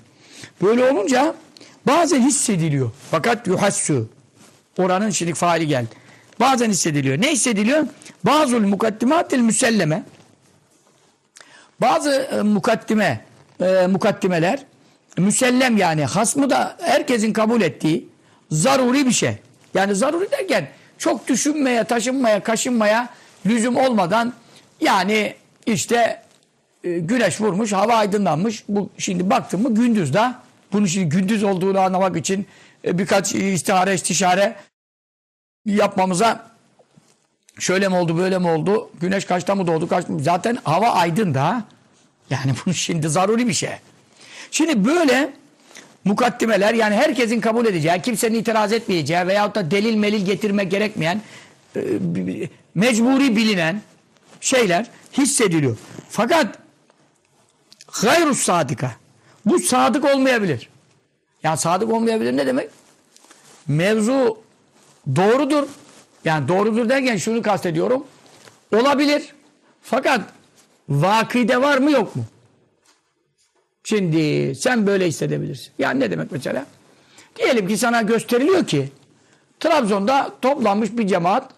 [SPEAKER 1] Böyle olunca bazen hissediliyor. Fakat yuhassu. Oranın şimdi faali geldi. Bazen hissediliyor. Ne hissediliyor? Bazı mukaddimatil müselleme bazı e, mukaddime e, mukaddimeler müsellem yani hasmı da herkesin kabul ettiği zaruri bir şey. Yani zaruri derken çok düşünmeye, taşınmaya, kaşınmaya lüzum olmadan yani işte e, güneş vurmuş, hava aydınlanmış. Bu şimdi baktın mı gündüz da bunun şimdi gündüz olduğunu anlamak için e, birkaç istihare, istişare yapmamıza şöyle mi oldu böyle mi oldu? Güneş kaçta mı doğdu kaçta mı? Zaten hava aydın da. Yani [LAUGHS] bu şimdi zaruri bir şey. Şimdi böyle mukaddimeler yani herkesin kabul edeceği, kimsenin itiraz etmeyeceği veyahut da delil melil getirme gerekmeyen e, mecburi bilinen şeyler hissediliyor. Fakat gayrus sadika bu sadık olmayabilir. Yani sadık olmayabilir ne demek? Mevzu doğrudur. Yani doğrudur derken şunu kastediyorum. Olabilir. Fakat vakide var mı yok mu? Şimdi sen böyle hissedebilirsin. Yani ne demek mesela? Diyelim ki sana gösteriliyor ki Trabzon'da toplanmış bir cemaat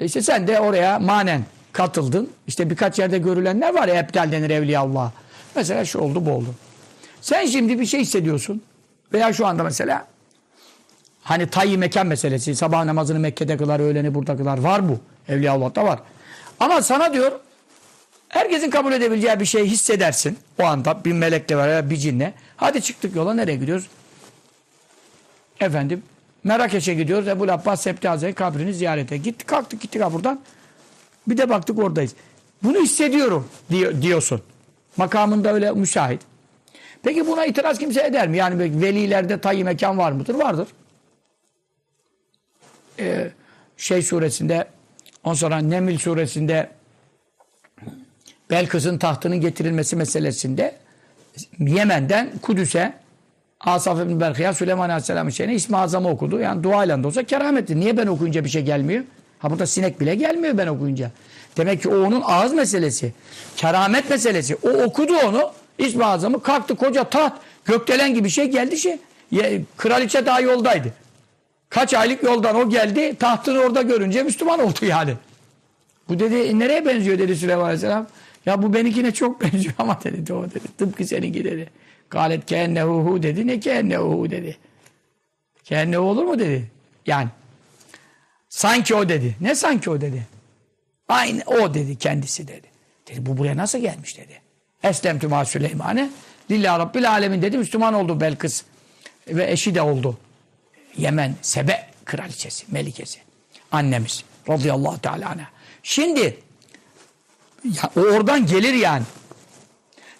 [SPEAKER 1] işte sen de oraya manen katıldın. İşte birkaç yerde görülenler var ya eptal denir evliyaullah. Mesela şu oldu bu oldu. Sen şimdi bir şey hissediyorsun. Veya şu anda mesela hani tayyi mekan meselesi. Sabah namazını Mekke'de kılar, öğleni burada kılar. Var bu. Evliyaullah'ta var. Ama sana diyor herkesin kabul edebileceği bir şey hissedersin. O anda bir melekle var bir cinle. Hadi çıktık yola nereye gidiyoruz? Efendim Merakeş'e gidiyoruz. Ebu Abbas Septi Hazretleri kabrini ziyarete. Gittik kalktık gittik buradan. Bir de baktık oradayız. Bunu hissediyorum diyor, diyorsun. Makamında öyle müşahit. Peki buna itiraz kimse eder mi? Yani velilerde tayyi mekan var mıdır? Vardır. Ee, şey suresinde on sonra Nemil suresinde Belkıs'ın tahtının getirilmesi meselesinde Yemen'den Kudüs'e Asaf ibn Berkıya Süleyman Aleyhisselam'ın şeyine ismi azamı okudu. Yani duayla da olsa kerametli. Niye ben okuyunca bir şey gelmiyor? Ha burada sinek bile gelmiyor ben okuyunca. Demek ki o onun ağız meselesi. Keramet meselesi. O okudu onu. İsmi azamı kalktı koca taht. Gökdelen gibi şey geldi şey. Kraliçe daha yoldaydı. Kaç aylık yoldan o geldi. Tahtını orada görünce Müslüman oldu yani. Bu dedi nereye benziyor dedi Süleyman Aleyhisselam. Ya bu benimkine çok [LAUGHS] benziyor ama dedi o dedi. Tıpkı seninki dedi. Galet keennehuhu dedi. Ne keennehuhu dedi. Keennehu olur mu dedi. Yani sanki o dedi. Ne sanki o dedi. Aynı o dedi kendisi dedi. Dedi bu buraya nasıl gelmiş dedi. Eslem tüma Süleymane. Lillahi Rabbil Alemin dedi. Müslüman oldu Belkıs. Ve eşi de oldu. Yemen Sebe kraliçesi, melikesi. Annemiz. Radıyallahu teala anha. Şimdi ya, o oradan gelir yani.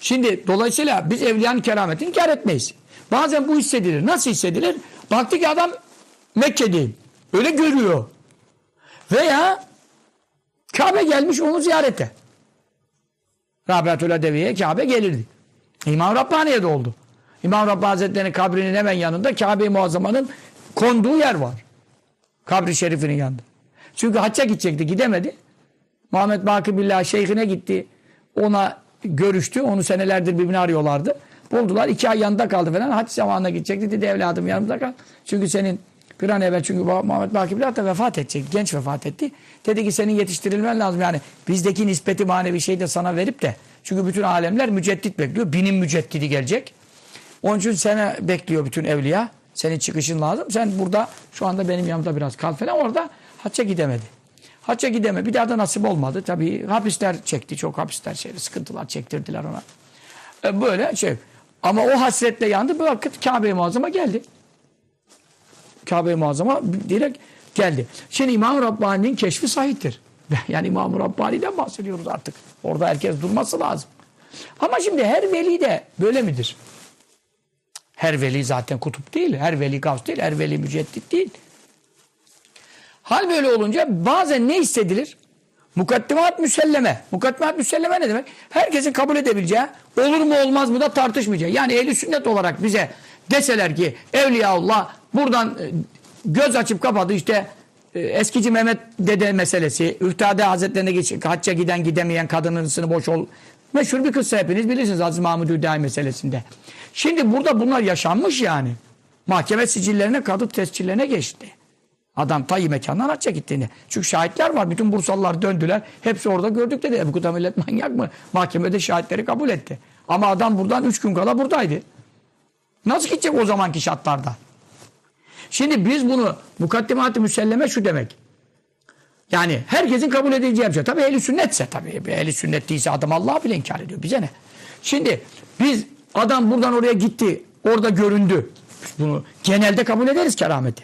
[SPEAKER 1] Şimdi dolayısıyla biz evliyanın kerametini kar etmeyiz. Bazen bu hissedilir. Nasıl hissedilir? Baktı ki adam Mekke'deyim. Öyle görüyor. Veya Kabe gelmiş onu ziyarete. Rabiatül Adeviye Kabe gelirdi. İmam Rabbani'ye de oldu. İmam Rabbani Hazretleri'nin kabrinin hemen yanında Kabe-i Muazzama'nın konduğu yer var. Kabri şerifinin yanında. Çünkü hacca gidecekti gidemedi. Muhammed Baki Billah şeyhine gitti. Ona görüştü. Onu senelerdir birbirini arıyorlardı. Buldular. iki ay yanında kaldı falan. Hac zamanına gidecekti. Dedi evladım yanımda kal. Çünkü senin bir an evvel çünkü Muhammed Baki Billah da vefat edecek. Genç vefat etti. Dedi ki senin yetiştirilmen lazım. Yani bizdeki nispeti manevi şey de sana verip de çünkü bütün alemler müceddit bekliyor. Binin müceddidi gelecek. Onun için sene bekliyor bütün evliya. Senin çıkışın lazım. Sen burada şu anda benim yanımda biraz kal falan. Orada hacca gidemedi. Hacca gideme. Bir daha da nasip olmadı. Tabii hapisler çekti. Çok hapisler şeyleri, sıkıntılar çektirdiler ona. E böyle şey. Ama o hasretle yandı. Bir vakit Kabe-i Muazzama geldi. Kabe-i Muazzama direkt geldi. Şimdi İmam Rabbani'nin keşfi sahiptir. [LAUGHS] Yani İmam Rabbani'den bahsediyoruz artık. Orada herkes durması lazım. Ama şimdi her veli de böyle midir? Her veli zaten kutup değil. Her veli gavs değil. Her veli müceddit değil. Hal böyle olunca bazen ne hissedilir? Mukaddimat müselleme. Mukaddimat müselleme ne demek? Herkesin kabul edebileceği, olur mu olmaz mı da tartışmayacağı. Yani ehli sünnet olarak bize deseler ki Evliyaullah buradan e, göz açıp kapadı işte e, eskici Mehmet dede meselesi, Üftade Hazretlerine hacca giden gidemeyen kadının boş ol. Meşhur bir kıssa hepiniz bilirsiniz Aziz Mahmud Hüdayi meselesinde. Şimdi burada bunlar yaşanmış yani. Mahkeme sicillerine, kadı tescillerine geçti. Adam tayyi mekandan hacca gittiğini. Çünkü şahitler var. Bütün Bursalılar döndüler. Hepsi orada gördük dedi. Ebu Kuta millet manyak mı? Mahkemede şahitleri kabul etti. Ama adam buradan üç gün kala buradaydı. Nasıl gidecek o zamanki şartlarda? Şimdi biz bunu mukaddimat-ı müselleme şu demek. Yani herkesin kabul edeceği bir şey. Tabii ehli sünnetse tabii. Ehli sünnet değilse adam Allah'ı bile inkar ediyor. Bize ne? Şimdi biz adam buradan oraya gitti. Orada göründü. Bunu genelde kabul ederiz kerameti.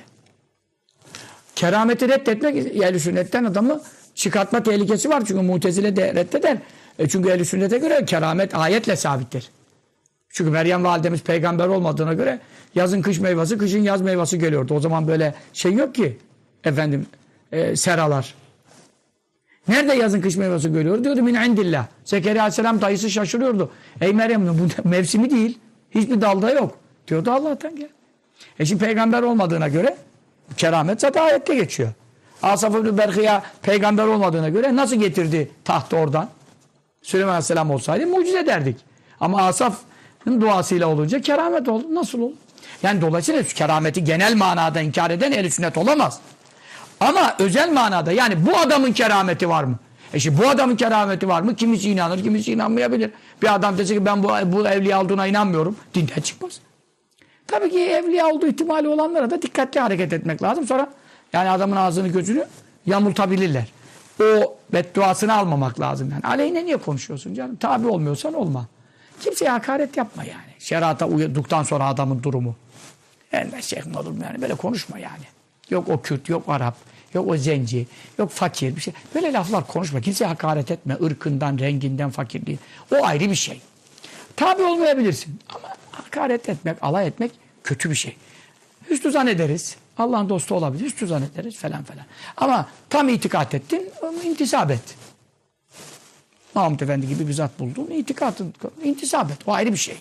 [SPEAKER 1] Kerameti reddetmek ehli sünnetten adamı çıkartma tehlikesi var çünkü mutezile de reddeder. E çünkü ehl sünnete göre keramet ayetle sabittir. Çünkü Meryem validemiz peygamber olmadığına göre yazın kış meyvesi, kışın yaz meyvesi geliyordu. O zaman böyle şey yok ki efendim e, seralar. Nerede yazın kış meyvesi görüyor? Diyordu min indillah. Zekeriya aleyhisselam dayısı şaşırıyordu. Ey Meryem bu [LAUGHS] mevsimi değil. Hiçbir dalda yok. Diyordu Allah'tan gel. E şimdi peygamber olmadığına göre keramet zaten ayette geçiyor. Asaf ibn Berkıya peygamber olmadığına göre nasıl getirdi tahtı oradan? Süleyman Aleyhisselam olsaydı mucize derdik. Ama Asaf'ın duasıyla olunca keramet oldu. Nasıl olur? Yani dolayısıyla kerameti genel manada inkar eden ehl sünnet olamaz. Ama özel manada yani bu adamın kerameti var mı? E şimdi bu adamın kerameti var mı? Kimisi inanır, kimisi inanmayabilir. Bir adam dese ki ben bu, bu evliya olduğuna inanmıyorum. Dinden çıkmaz. Tabii ki evliya olduğu ihtimali olanlara da dikkatli hareket etmek lazım. Sonra yani adamın ağzını gözünü yamultabilirler. O bedduasını almamak lazım yani. Aleyhine niye konuşuyorsun canım? Tabi olmuyorsan olma. Kimseye hakaret yapma yani. Şerata uyduktan sonra adamın durumu. Yani şeyh olur yani? Böyle konuşma yani. Yok o Kürt, yok Arap, yok o zenci, yok fakir bir şey. Böyle laflar konuşma. Kimseye hakaret etme. ırkından, renginden, fakirliği. O ayrı bir şey. Tabi olmayabilirsin. Ama hakaret etmek, alay etmek kötü bir şey. Hüsnü zannederiz. Allah'ın dostu olabilir. Hüsnü zannederiz falan falan. Ama tam itikat ettin, intisap et. Mahmut Efendi gibi bir zat buldun, itikatın, intisap et. O ayrı bir şey.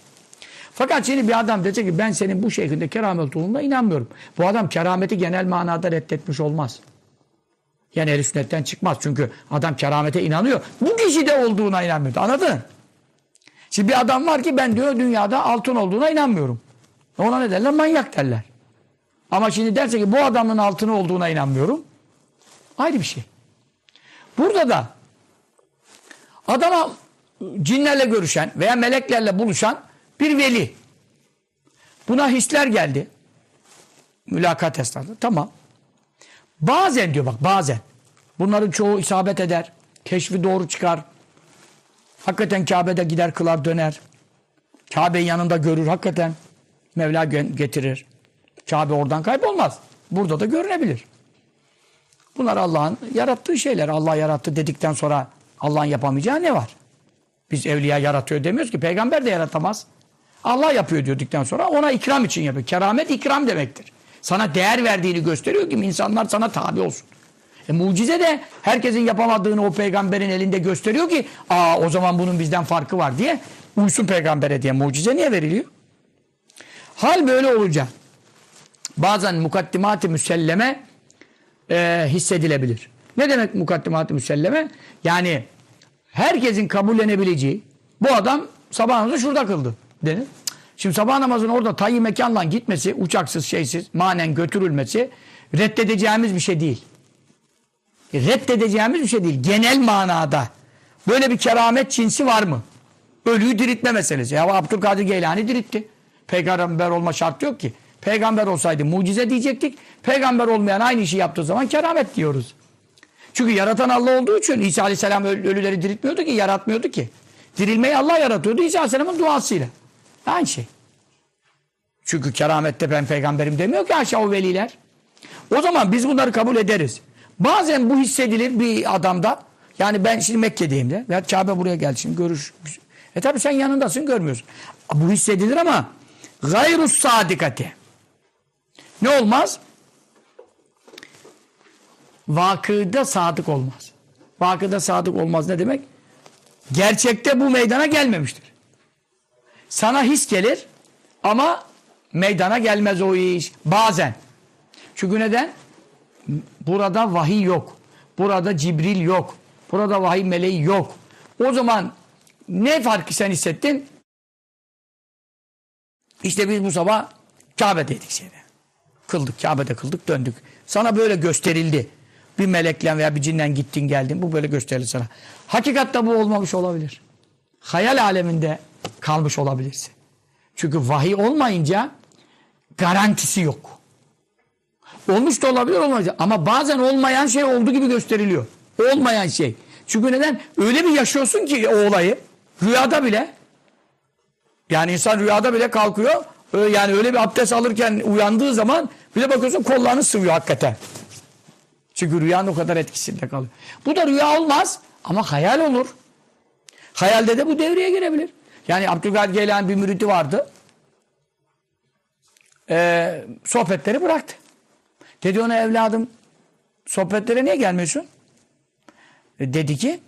[SPEAKER 1] Fakat şimdi bir adam dese ki ben senin bu şeyhinde keramet olduğuna inanmıyorum. Bu adam kerameti genel manada reddetmiş olmaz. Yani el sünnetten çıkmaz. Çünkü adam keramete inanıyor. Bu kişide olduğuna inanmıyor. Anladın? Şimdi bir adam var ki ben diyor dünyada altın olduğuna inanmıyorum. Ona ne derler? Manyak derler. Ama şimdi derse ki bu adamın altını olduğuna inanmıyorum. Ayrı bir şey. Burada da adama cinlerle görüşen veya meleklerle buluşan bir veli. Buna hisler geldi. Mülakat esnasında. Tamam. Bazen diyor bak bazen. Bunların çoğu isabet eder. Keşfi doğru çıkar. Hakikaten Kabe'de gider kılar döner. Kabe'nin yanında görür hakikaten. Mevla getirir. Kabe oradan kaybolmaz. Burada da görünebilir. Bunlar Allah'ın yarattığı şeyler. Allah yarattı dedikten sonra Allah'ın yapamayacağı ne var? Biz evliya yaratıyor demiyoruz ki. Peygamber de yaratamaz. Allah yapıyor diyorduktan sonra ona ikram için yapıyor. Keramet ikram demektir. Sana değer verdiğini gösteriyor ki insanlar sana tabi olsun. E, mucize de herkesin yapamadığını o peygamberin elinde gösteriyor ki aa o zaman bunun bizden farkı var diye uysun peygambere diye mucize niye veriliyor? Hal böyle olunca bazen mukaddimat-ı müselleme e, hissedilebilir. Ne demek mukaddimat-ı müselleme? Yani herkesin kabullenebileceği bu adam sabah namazı şurada kıldı denir. Şimdi sabah namazının orada tayyi mekanla gitmesi, uçaksız şeysiz, manen götürülmesi reddedeceğimiz bir şey değil. Reddedeceğimiz bir şey değil. Genel manada böyle bir keramet cinsi var mı? Ölüyü diriltme meselesi. Ya Abdülkadir Geylani diritti. Peygamber olma şartı yok ki. Peygamber olsaydı mucize diyecektik. Peygamber olmayan aynı işi yaptığı zaman keramet diyoruz. Çünkü yaratan Allah olduğu için İsa Aleyhisselam ölüleri diriltmiyordu ki, yaratmıyordu ki. Dirilmeyi Allah yaratıyordu İsa Aleyhisselam'ın duasıyla. Aynı şey. Çünkü keramette ben peygamberim demiyor ki aşağı o veliler. O zaman biz bunları kabul ederiz. Bazen bu hissedilir bir adamda. Yani ben şimdi Mekke'deyim de. Veya Kabe buraya geldi şimdi görüş. E tabi sen yanındasın görmüyorsun. Bu hissedilir ama gayrus sadikati. Ne olmaz? Vakıda sadık olmaz. Vakıda sadık olmaz ne demek? Gerçekte bu meydana gelmemiştir. Sana his gelir ama meydana gelmez o iş. Bazen. Çünkü neden? Burada vahiy yok. Burada Cibril yok. Burada vahiy meleği yok. O zaman ne farkı sen hissettin? İşte biz bu sabah Kabe'deydik şeyde. Kıldık, Kabe'de kıldık, döndük. Sana böyle gösterildi. Bir melekle veya bir cinden gittin geldin. Bu böyle gösterildi sana. Hakikatte bu olmamış olabilir. Hayal aleminde kalmış olabilirsin. Çünkü vahiy olmayınca garantisi yok. Olmuş da olabilir olmayacak. Ama bazen olmayan şey olduğu gibi gösteriliyor. Olmayan şey. Çünkü neden? Öyle bir yaşıyorsun ki o olayı. Rüyada bile. Yani insan rüyada bile kalkıyor. Yani öyle bir abdest alırken uyandığı zaman bir de bakıyorsun kollarını sıvıyor hakikaten. Çünkü rüyanın o kadar etkisinde kalıyor. Bu da rüya olmaz ama hayal olur. Hayalde de bu devreye girebilir. Yani Abdülkadir Geylani bir müridi vardı. Ee, sohbetleri bıraktı. Dedi ona evladım sohbetlere niye gelmiyorsun? E, dedi ki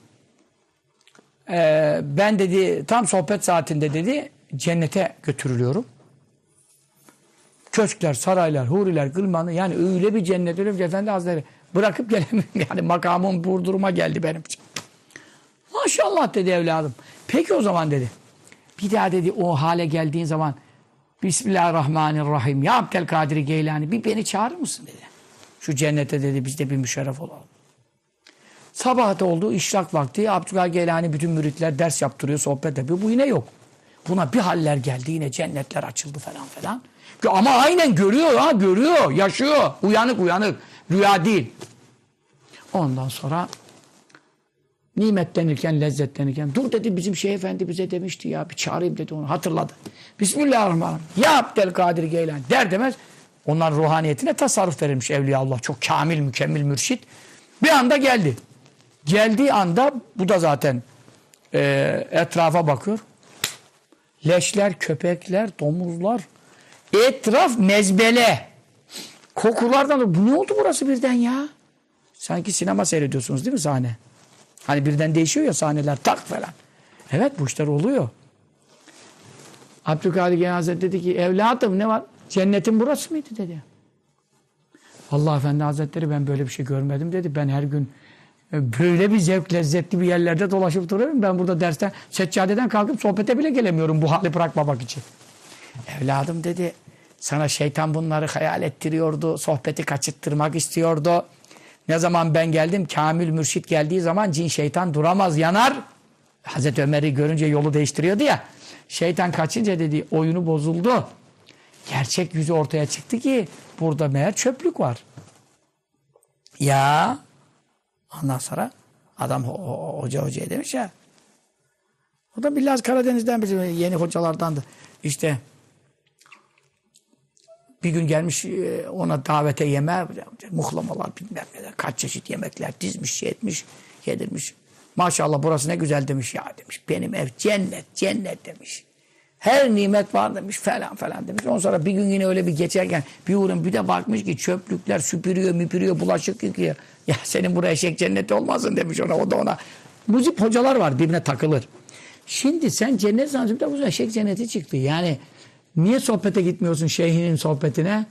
[SPEAKER 1] e, ben dedi tam sohbet saatinde dedi cennete götürülüyorum. Köşkler, saraylar, huriler, gılmanı yani öyle bir cennet öyle bir efendi hazretleri bırakıp gelemiyorum. [LAUGHS] Yani makamım bu duruma geldi benim için. Maşallah dedi evladım. Peki o zaman dedi. Bir daha dedi o hale geldiğin zaman Bismillahirrahmanirrahim. Ya Abdülkadir Geylani bir beni çağırır mısın dedi. Şu cennete dedi biz de bir müşerref olalım. Sabah da oldu işrak vakti. Abdülkadir Geylani bütün müritler ders yaptırıyor, sohbet yapıyor. Bu yine yok. Buna bir haller geldi yine cennetler açıldı falan falan. Ama aynen görüyor ha görüyor, yaşıyor. Uyanık uyanık. Rüya değil. Ondan sonra nimetlenirken, lezzetlenirken dur dedi bizim Şeyh Efendi bize demişti ya bir çağırayım dedi onu hatırladı. Bismillahirrahmanirrahim. Ya Abdülkadir Geylani der demez onlar ruhaniyetine tasarruf verilmiş Evliya Allah. Çok kamil, mükemmel mürşit. Bir anda geldi. Geldiği anda bu da zaten e, etrafa bakıyor. Leşler, köpekler, domuzlar. Etraf mezbele. Kokulardan da bu ne oldu burası birden ya? Sanki sinema seyrediyorsunuz değil mi sahne? Hani birden değişiyor ya sahneler tak falan. Evet bu işler oluyor. Abdülkadir Genel Hazretleri dedi ki evladım ne var? Cennetin burası mıydı dedi. Allah Efendi Hazretleri ben böyle bir şey görmedim dedi. Ben her gün e, böyle bir zevk lezzetli bir yerlerde dolaşıp duruyorum. Ben burada dersten seccadeden kalkıp sohbete bile gelemiyorum bu hali bırakmamak için. Evladım dedi sana şeytan bunları hayal ettiriyordu. Sohbeti kaçırttırmak istiyordu. Ne zaman ben geldim Kamil Mürşit geldiği zaman cin şeytan duramaz yanar. Hazreti Ömer'i görünce yolu değiştiriyordu ya. Şeytan kaçınca dedi oyunu bozuldu. Gerçek yüzü ortaya çıktı ki burada meğer çöplük var. Ya ondan sonra adam ho ho hoca hocaya demiş ya. O da biraz Karadeniz'den bizim yeni hocalardandı. İşte bir gün gelmiş e, ona davete yeme muhlamalar bilmem neler kaç çeşit yemekler dizmiş yetmiş yedirmiş. Maşallah burası ne güzel demiş ya demiş. Benim ev cennet cennet demiş. Her nimet var demiş falan falan demiş. Ondan sonra bir gün yine öyle bir geçerken bir uğrun bir de bakmış ki çöplükler süpürüyor müpürüyor bulaşık yıkıyor. [LAUGHS] Ya senin buraya eşek cenneti olmasın demiş ona o da ona. Muzip hocalar var birbirine takılır. Şimdi sen cennet zannediyorsun bu eşek cenneti çıktı. Yani niye sohbete gitmiyorsun şeyhinin sohbetine?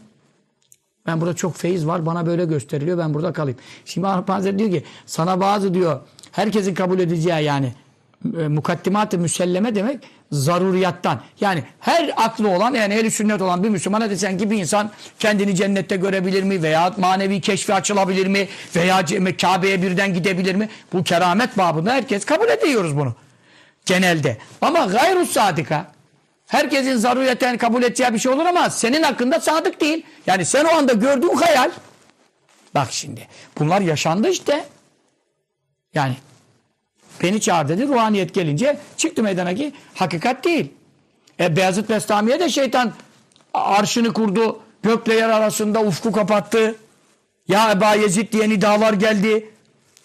[SPEAKER 1] Ben burada çok feyiz var bana böyle gösteriliyor ben burada kalayım. Şimdi Arap Hazretleri diyor ki sana bazı diyor herkesin kabul edeceği yani e, mukaddimat-ı müselleme demek zaruriyattan. Yani her aklı olan yani ehli sünnet olan bir Müslümana desen ki bir insan kendini cennette görebilir mi? Veya manevi keşfi açılabilir mi? Veya Kabe'ye birden gidebilir mi? Bu keramet babında herkes kabul ediyoruz bunu. Genelde. Ama gayrus sadika herkesin zaruriyeten kabul edeceği bir şey olur ama senin hakkında sadık değil. Yani sen o anda gördüğün hayal. Bak şimdi. Bunlar yaşandı işte. Yani Beni çağır dedi. Ruhaniyet gelince çıktı meydana ki hakikat değil. E, Beyazıt Bestami'ye de şeytan arşını kurdu. Gökle yer arasında ufku kapattı. Ya Eba Yezid diye nidalar geldi.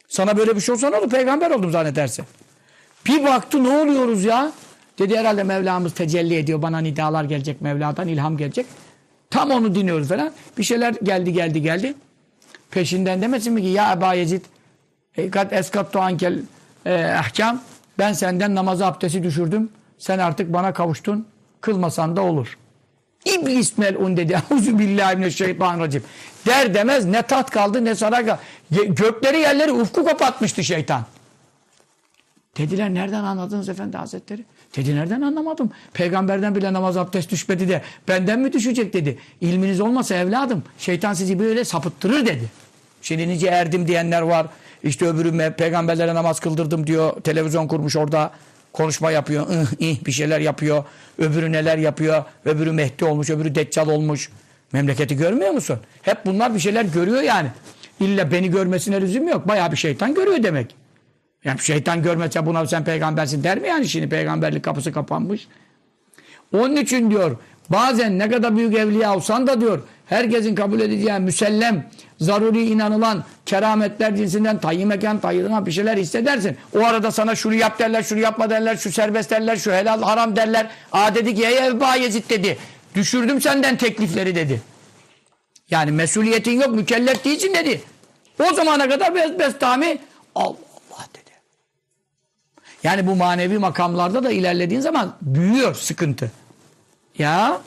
[SPEAKER 1] Sana böyle bir şey olsa ne olur? Peygamber oldum zannederse. Bir baktı ne oluyoruz ya? Dedi herhalde Mevlamız tecelli ediyor. Bana nidalar gelecek Mevla'dan ilham gelecek. Tam onu dinliyoruz falan. Bir şeyler geldi geldi geldi. Peşinden demesin mi ki ya Eba Yezid kat eskattu ankel e, ahkam ben senden namazı abdesti düşürdüm. Sen artık bana kavuştun. Kılmasan da olur. İblis melun dedi. [LAUGHS] Euzu billahi mineşşeytanirracim. Der demez ne tat kaldı ne saray kaldı. Gökleri yerleri ufku kapatmıştı şeytan. Dediler nereden anladınız efendi hazretleri? Dedi nereden anlamadım. Peygamberden bile namaz abdest düşmedi de benden mi düşecek dedi. İlminiz olmasa evladım şeytan sizi böyle sapıttırır dedi. Şimdi nice erdim diyenler var. İşte öbürü peygamberlere namaz kıldırdım diyor. Televizyon kurmuş orada konuşma yapıyor. Ih, ih, bir şeyler yapıyor. Öbürü neler yapıyor. Öbürü Mehdi olmuş. Öbürü Deccal olmuş. Memleketi görmüyor musun? Hep bunlar bir şeyler görüyor yani. İlla beni görmesine lüzum yok. Bayağı bir şeytan görüyor demek. Yani şeytan görmese buna sen peygambersin der mi yani şimdi peygamberlik kapısı kapanmış. Onun için diyor bazen ne kadar büyük evliya olsan da diyor herkesin kabul edeceği müsellem, zaruri inanılan kerametler cinsinden tayyim mekan, tayyidına bir şeyler hissedersin. O arada sana şunu yap derler, şunu yapma derler, şu serbest derler, şu helal haram derler. Aa dedi ki ey Ebu Yezid dedi. Düşürdüm senden teklifleri dedi. Yani mesuliyetin yok, mükellef değilsin dedi. O zamana kadar bez bestami Allah. Yani bu manevi makamlarda da ilerlediğin zaman büyüyor sıkıntı. Ya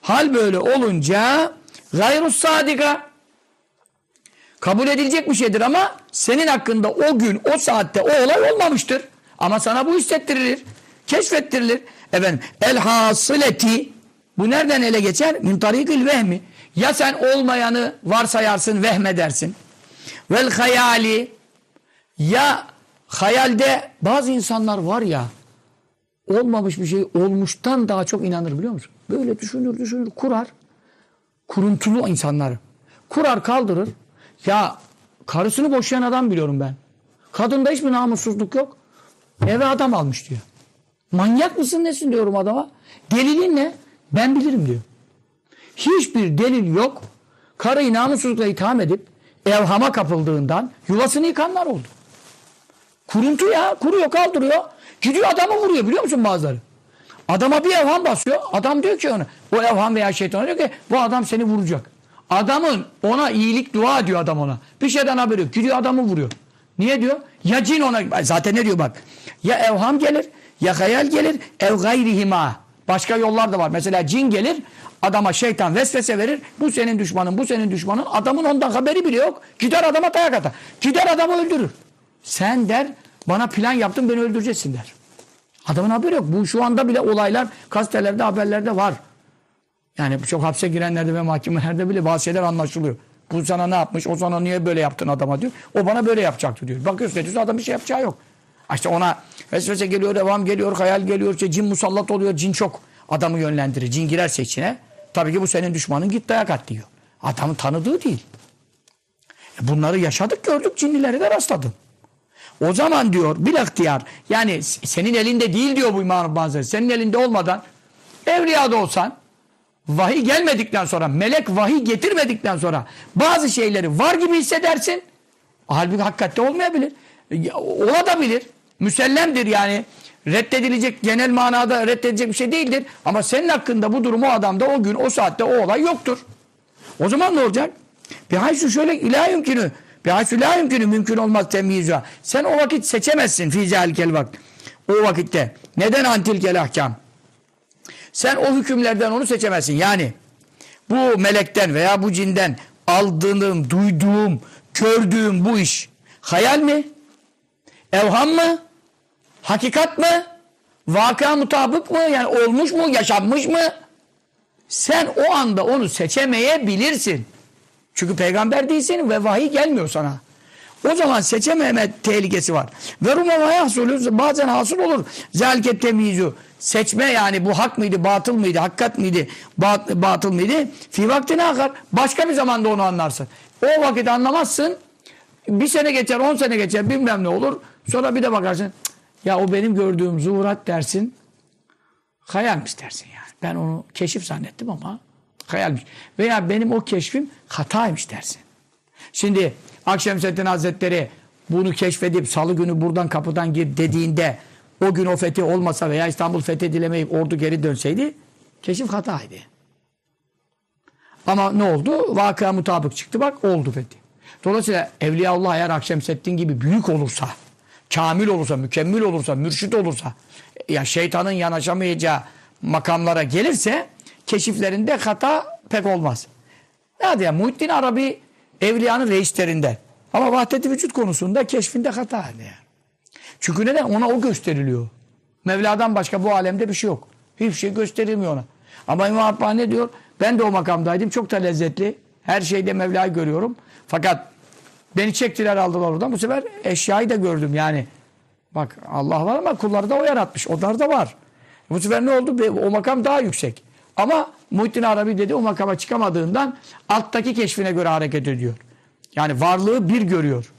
[SPEAKER 1] hal böyle olunca gayrus sadika kabul edilecek bir şeydir ama senin hakkında o gün o saatte o olay olmamıştır. Ama sana bu hissettirilir. Keşfettirilir. Efendim el hasıleti bu nereden ele geçer? Min tarikil vehmi. Ya sen olmayanı varsayarsın, vehmedersin. Vel hayali ya hayalde bazı insanlar var ya olmamış bir şey olmuştan daha çok inanır biliyor musun? Böyle düşünür düşünür kurar. Kuruntulu insanlar. Kurar kaldırır. Ya karısını boşayan adam biliyorum ben. Kadında hiçbir namussuzluk yok. Eve adam almış diyor. Manyak mısın nesin diyorum adama. Delilin ne? Ben bilirim diyor. Hiçbir delil yok. Karıyı namussuzlukla itham edip evhama kapıldığından yuvasını yıkanlar oldu. Kuruntu ya. Kuruyor kaldırıyor. Gidiyor adamı vuruyor biliyor musun bazıları? Adama bir evham basıyor. Adam diyor ki ona o evham veya şeytan diyor ki bu adam seni vuracak. Adamın ona iyilik dua ediyor adam ona. Bir şeyden haberi yok. Gidiyor adamı vuruyor. Niye diyor? Ya cin ona zaten ne diyor bak. Ya evham gelir ya hayal gelir ev gayrihima. Başka yollar da var. Mesela cin gelir adama şeytan vesvese verir. Bu senin düşmanın, bu senin düşmanın. Adamın ondan haberi bile yok. Gider adama dayak atar. Gider adamı öldürür. Sen der bana plan yaptın beni öldüreceksin der. Adamın haberi yok. Bu şu anda bile olaylar gazetelerde haberlerde var. Yani çok hapse girenlerde ve mahkemelerde bile bazı şeyler anlaşılıyor. Bu sana ne yapmış? O sana niye böyle yaptın adama diyor. O bana böyle yapacaktı diyor. Bakıyorsun ediyorsun adam bir şey yapacağı yok. İşte ona vesvese geliyor, devam geliyor, hayal geliyor, işte cin musallat oluyor, cin çok adamı yönlendirir. Cin girerse içine tabii ki bu senin düşmanın git dayak at diyor. Adamın tanıdığı değil. E bunları yaşadık gördük cinlileri de rastladım. O zaman diyor bilahtiyar yani senin elinde değil diyor bu İmam Bazı. Senin elinde olmadan evliyada olsan vahiy gelmedikten sonra melek vahiy getirmedikten sonra bazı şeyleri var gibi hissedersin. Halbuki hakikatte olmayabilir. Olabilir. Müsellemdir yani. Reddedilecek genel manada reddedilecek bir şey değildir. Ama senin hakkında bu durum o adamda o gün o saatte o olay yoktur. O zaman ne olacak? Bir haysu şöyle ilahi yümkünü Bihaysu la yümkünü mümkün olmaz temyizü. Sen o vakit seçemezsin fi zalikel vakt. O vakitte. Neden antilkel ahkam? Sen o hükümlerden onu seçemezsin. Yani bu melekten veya bu cinden aldığım, duyduğum, gördüğüm bu iş hayal mi? Evham mı? Hakikat mı? Vaka mutabık mı? Yani olmuş mu? Yaşanmış mı? Sen o anda onu seçemeyebilirsin. Çünkü peygamber değilsin ve vahiy gelmiyor sana. O zaman seçememe tehlikesi var. Ve rumama yahsulü bazen hasıl olur. Zelket temyizu. Seçme yani bu hak mıydı, batıl mıydı, hakikat mıydı, bat, batıl mıydı? Fi vaktine akar. Başka bir zamanda onu anlarsın. O vakit anlamazsın. Bir sene geçer, on sene geçer, bilmem ne olur. Sonra bir de bakarsın. Ya o benim gördüğüm zuhurat dersin. Hayalmiş dersin yani. Ben onu keşif zannettim ama hayalmiş. Veya benim o keşfim hataymış dersin. Şimdi Akşemseddin Hazretleri bunu keşfedip salı günü buradan kapıdan gir dediğinde o gün o fethi olmasa veya İstanbul fethedilemeyip ordu geri dönseydi keşif hataydı. Ama ne oldu? Vakıa mutabık çıktı bak oldu fethi. Dolayısıyla Evliyaullah eğer Akşemseddin gibi büyük olursa, kamil olursa, mükemmel olursa, mürşit olursa, ya şeytanın yanaşamayacağı makamlara gelirse keşiflerinde hata pek olmaz. Ne ya Muhittin Arabi evliyanın reislerinden. Ama vahdeti vücut konusunda keşfinde hata yani. Çünkü neden? Ona o gösteriliyor. Mevla'dan başka bu alemde bir şey yok. Hiçbir şey gösterilmiyor ona. Ama İmam Hatip ne diyor? Ben de o makamdaydım. Çok da lezzetli. Her şeyde Mevla'yı görüyorum. Fakat beni çektiler aldılar oradan. Bu sefer eşyayı da gördüm yani. Bak Allah var ama kulları da o yaratmış. Onlar da var. Bu sefer ne oldu? O makam daha yüksek. Ama Muhittin Arabi dedi o makama çıkamadığından alttaki keşfine göre hareket ediyor. Yani varlığı bir görüyor.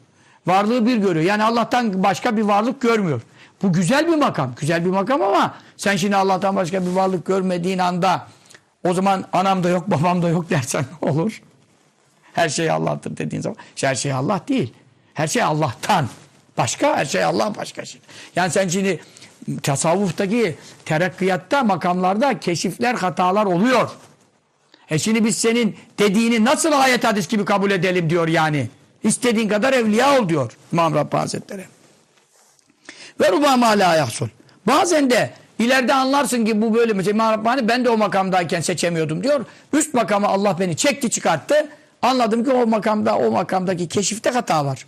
[SPEAKER 1] Varlığı bir görüyor. Yani Allah'tan başka bir varlık görmüyor. Bu güzel bir makam. Güzel bir makam ama sen şimdi Allah'tan başka bir varlık görmediğin anda O zaman anam da yok, babam da yok [LAUGHS] dersen olur? Her şey Allah'tır dediğin zaman. İşte her şey Allah değil. Her şey Allah'tan. Başka, her şey Allah başka şey. Yani sen şimdi tasavvuftaki terakkiyatta, makamlarda keşifler, hatalar oluyor. E şimdi biz senin dediğini nasıl ayet hadis gibi kabul edelim diyor yani. İstediğin kadar evliya ol diyor İmam Rabbani Hazretleri. Ve rubama la yahsul. Bazen de ileride anlarsın ki bu böyle mesela İmam Rabbani ben de o makamdayken seçemiyordum diyor. Üst makama Allah beni çekti çıkarttı. Anladım ki o makamda o makamdaki keşifte hata var.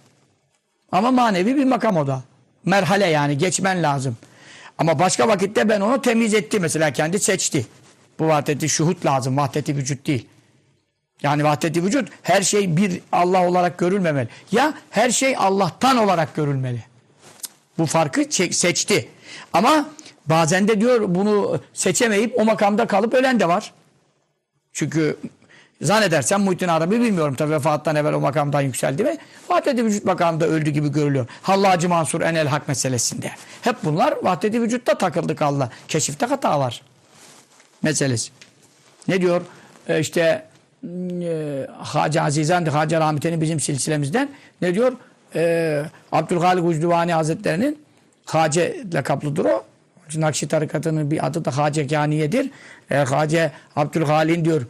[SPEAKER 1] Ama manevi bir makam o da. Merhale yani geçmen lazım. Ama başka vakitte ben onu temiz etti mesela kendi seçti. Bu vahdeti şuhut lazım. Vahdeti vücut değil. Yani vahdeti vücut her şey bir Allah olarak görülmemeli. Ya her şey Allah'tan olarak görülmeli. Bu farkı seçti. Ama bazen de diyor bunu seçemeyip o makamda kalıp ölen de var. Çünkü zannedersem Muhittin Arabi bilmiyorum tabi vefattan evvel o makamdan yükseldi ve vahdeti vücut makamında öldü gibi görülüyor. Hallacı Mansur Enel Hak meselesinde. Hep bunlar vahdeti vücutta takıldık Allah. Keşifte hata var meselesi. Ne diyor? Ee, işte e, Hacı Azizan, Hacı Rahmet'in bizim silsilemizden ne diyor? Ee, Abdülhalik Ucduvani Hazretleri'nin Hace lakaplıdır o. Nakşi tarikatının bir adı da Hace Kaniye'dir. Ee, Hace Abdülhalik'in diyor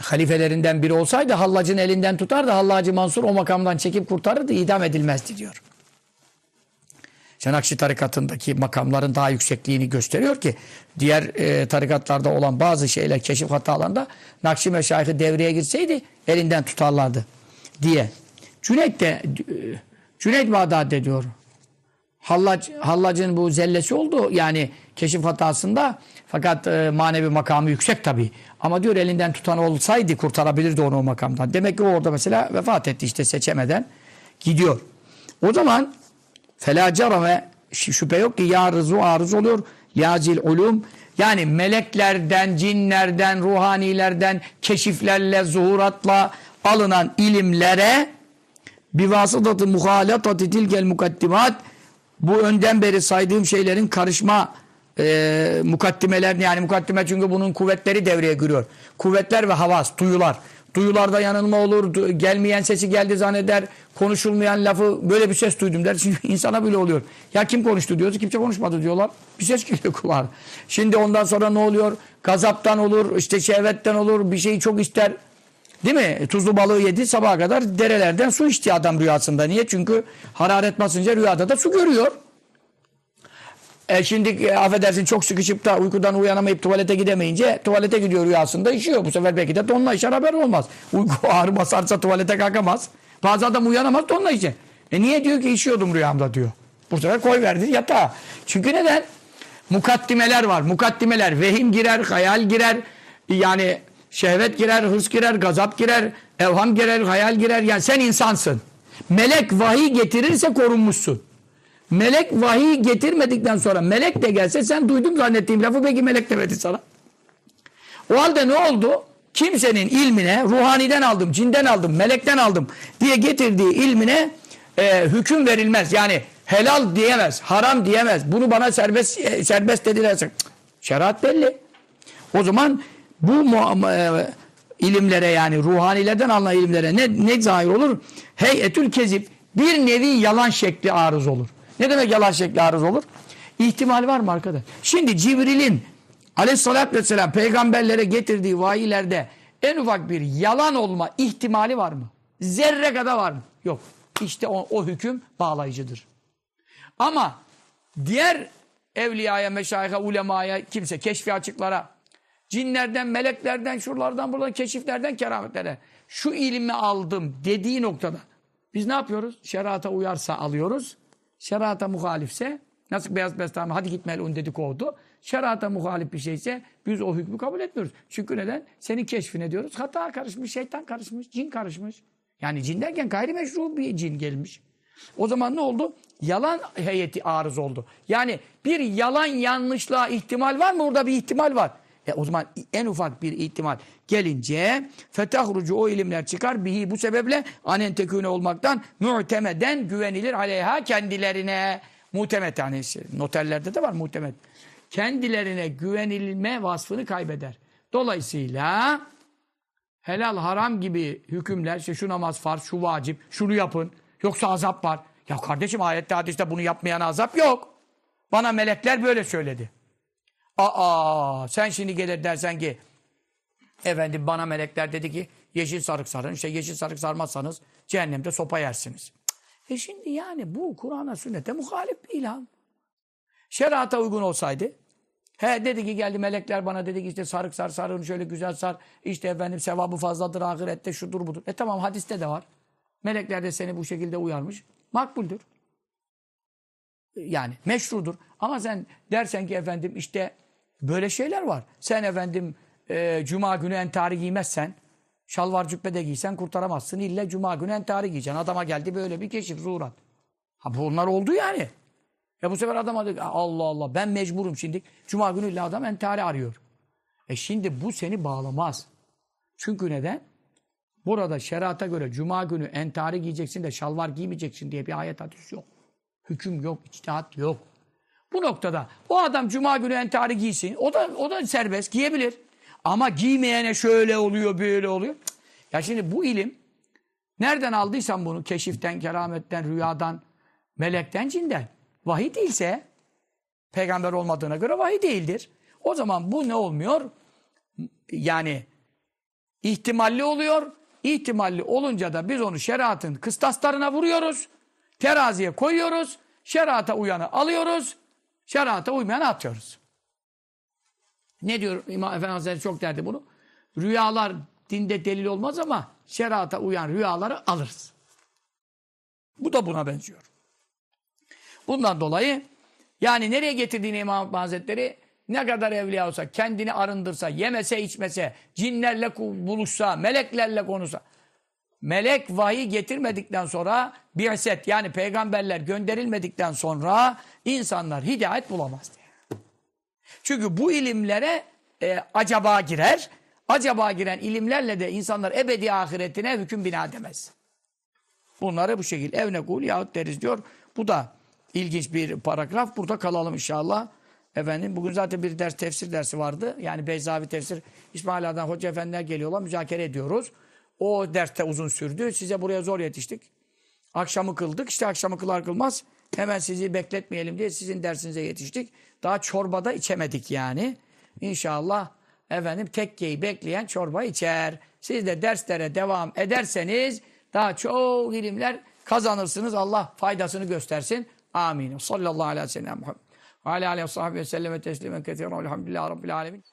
[SPEAKER 1] halifelerinden biri olsaydı Hallac'ın elinden tutar da Hallacı Mansur o makamdan çekip kurtarırdı idam edilmezdi diyor. Şenakşi tarikatındaki makamların daha yüksekliğini gösteriyor ki diğer e, tarikatlarda olan bazı şeyler keşif hatalarında Nakşi Meşayih'i devreye girseydi elinden tutarlardı diye. Cüneyt de e, Cüneyt Bağdadi diyor. Hallac, Hallac'ın bu zellesi oldu yani keşif hatasında fakat e, manevi makamı yüksek tabi. Ama diyor elinden tutan olsaydı kurtarabilirdi onu o makamdan. Demek ki o orada mesela vefat etti işte seçemeden gidiyor. O zaman Fela cerame şüphe yok ki yarızu arız oluyor. Yazil ulum yani meleklerden, cinlerden, ruhanilerden, keşiflerle, zuhuratla alınan ilimlere bir vasıtatı muhalatati tilkel mukaddimat bu önden beri saydığım şeylerin karışma e, mukaddimeler yani mukaddime çünkü bunun kuvvetleri devreye giriyor. Kuvvetler ve havas, duyular. Duyularda yanılma olur, gelmeyen sesi geldi zanneder, konuşulmayan lafı böyle bir ses duydum der. [LAUGHS] Şimdi insana bile oluyor. Ya kim konuştu diyoruz, kimse konuşmadı diyorlar. Bir ses geliyor kulağına. Şimdi ondan sonra ne oluyor? Gazaptan olur, işte şehvetten olur, bir şeyi çok ister. Değil mi? Tuzlu balığı yedi sabaha kadar derelerden su içti adam rüyasında. Niye? Çünkü hararet basınca rüyada da su görüyor. E şimdi e, affedersin çok sıkışıp da uykudan uyanamayıp tuvalete gidemeyince tuvalete gidiyor rüyasında işiyor. Bu sefer belki de donla işer haber olmaz. Uyku [LAUGHS] ağrı basarsa tuvalete kalkamaz. Bazı adam uyanamaz donla işe. E niye diyor ki işiyordum rüyamda diyor. Bu sefer koy verdi yatağa. Çünkü neden? Mukaddimeler var. Mukaddimeler. Vehim girer, hayal girer. Yani şehvet girer, hırs girer, gazap girer, evham girer, hayal girer. Yani sen insansın. Melek vahiy getirirse korunmuşsun. Melek vahiy getirmedikten sonra melek de gelse sen duydum zannettiğim lafı peki melek demedi sana. O halde ne oldu? Kimsenin ilmine ruhaniden aldım, cinden aldım, melekten aldım diye getirdiği ilmine e, hüküm verilmez. Yani helal diyemez, haram diyemez. Bunu bana serbest e, serbest dediler. Cık, şeriat belli. O zaman bu e, ilimlere yani ruhanilerden alınan ilimlere ne, ne zahir olur? Heyetül kezip bir nevi yalan şekli arız olur. Ne demek yalan şekli arız olur? İhtimal var mı arkadaş? Şimdi Cibril'in aleyhissalatü vesselam peygamberlere getirdiği vahiylerde en ufak bir yalan olma ihtimali var mı? Zerre kadar var mı? Yok. İşte o, o hüküm bağlayıcıdır. Ama diğer evliyaya, meşayika, ulemaya, kimse keşfi açıklara, cinlerden, meleklerden, şuralardan, buradan, keşiflerden, kerametlere şu ilmi aldım dediği noktada biz ne yapıyoruz? Şerata uyarsa alıyoruz. Şerata muhalifse nasıl beyaz bestami hadi git melun dedi kovdu. Şerata muhalif bir şeyse biz o hükmü kabul etmiyoruz. Çünkü neden? Senin keşfine diyoruz. Hata karışmış, şeytan karışmış, cin karışmış. Yani cin derken gayrimeşru bir cin gelmiş. O zaman ne oldu? Yalan heyeti arız oldu. Yani bir yalan yanlışlığa ihtimal var mı? Orada bir ihtimal var. E o zaman en ufak bir ihtimal gelince fetahrucu o ilimler çıkar bihi bu sebeple anen tekune olmaktan mu'temeden güvenilir aleyha kendilerine muhtemet yani noterlerde de var muhtemet kendilerine güvenilme vasfını kaybeder. Dolayısıyla helal haram gibi hükümler, işte şu namaz farz, şu vacip, şunu yapın, yoksa azap var. Ya kardeşim ayette hadiste bunu yapmayana azap yok. Bana melekler böyle söyledi. Aa sen şimdi gelir dersen ki efendim bana melekler dedi ki yeşil sarık sarın. İşte yeşil sarık sarmazsanız cehennemde sopa yersiniz. E şimdi yani bu Kur'an'a sünnete muhalif bir ilan. Şerata uygun olsaydı He dedi ki geldi melekler bana dedi ki işte sarık sar sarığını şöyle güzel sar. İşte efendim sevabı fazladır ahirette şudur budur. E tamam hadiste de var. Melekler de seni bu şekilde uyarmış. Makbuldür. Yani meşrudur. Ama sen dersen ki efendim işte böyle şeyler var. Sen efendim e, cuma günü entari giymezsen şalvar cübbe de giysen kurtaramazsın. İlle cuma günü entari giyeceksin. Adama geldi böyle bir keşif zuhurat. Ha bunlar oldu yani. Ya bu sefer adam ki, Allah Allah ben mecburum şimdi. Cuma günü illa adam entari arıyor. E şimdi bu seni bağlamaz. Çünkü neden? Burada şerata göre cuma günü entari giyeceksin de şalvar giymeyeceksin diye bir ayet hadis yok. Hüküm yok, içtihat yok. Bu noktada o adam cuma günü entari giysin. O da o da serbest giyebilir. Ama giymeyene şöyle oluyor, böyle oluyor. Ya şimdi bu ilim nereden aldıysan bunu keşiften, kerametten, rüyadan, melekten, cinden. Vahiy değilse peygamber olmadığına göre vahiy değildir. O zaman bu ne olmuyor? Yani ihtimalli oluyor. İhtimalli olunca da biz onu şeriatın kıstaslarına vuruyoruz. Teraziye koyuyoruz. Şerata uyanı alıyoruz. Şerata uymayanı atıyoruz. Ne diyor İmam Efendi Hazretleri çok derdi bunu. Rüyalar dinde delil olmaz ama şerata uyan rüyaları alırız. Bu da buna benziyor. Bundan dolayı yani nereye getirdiğini İmam Hazretleri ne kadar evliya olsa, kendini arındırsa, yemese içmese, cinlerle buluşsa, meleklerle konuşsa. Melek vahiy getirmedikten sonra bi'set yani peygamberler gönderilmedikten sonra insanlar hidayet bulamaz diye. Çünkü bu ilimlere e, acaba girer. Acaba giren ilimlerle de insanlar ebedi ahiretine hüküm bina edemez. Bunları bu şekilde evne kul yahut deriz diyor. Bu da ilginç bir paragraf. Burada kalalım inşallah. Efendim bugün zaten bir ders tefsir dersi vardı. Yani Beyzavi tefsir İsmail Ağa'dan hoca efendiler geliyorlar. Müzakere ediyoruz. O derste uzun sürdü. Size buraya zor yetiştik. Akşamı kıldık. İşte akşamı kılar kılmaz hemen sizi bekletmeyelim diye sizin dersinize yetiştik. Daha çorbada içemedik yani. İnşallah efendim tekkeyi bekleyen çorba içer. Siz de derslere devam ederseniz daha çok ilimler kazanırsınız. Allah faydasını göstersin. Amin. Sallallahu aleyhi ve sellem. Ve aleyhi ve sellem teslimen ketiren. Elhamdülillahi Rabbil alemin.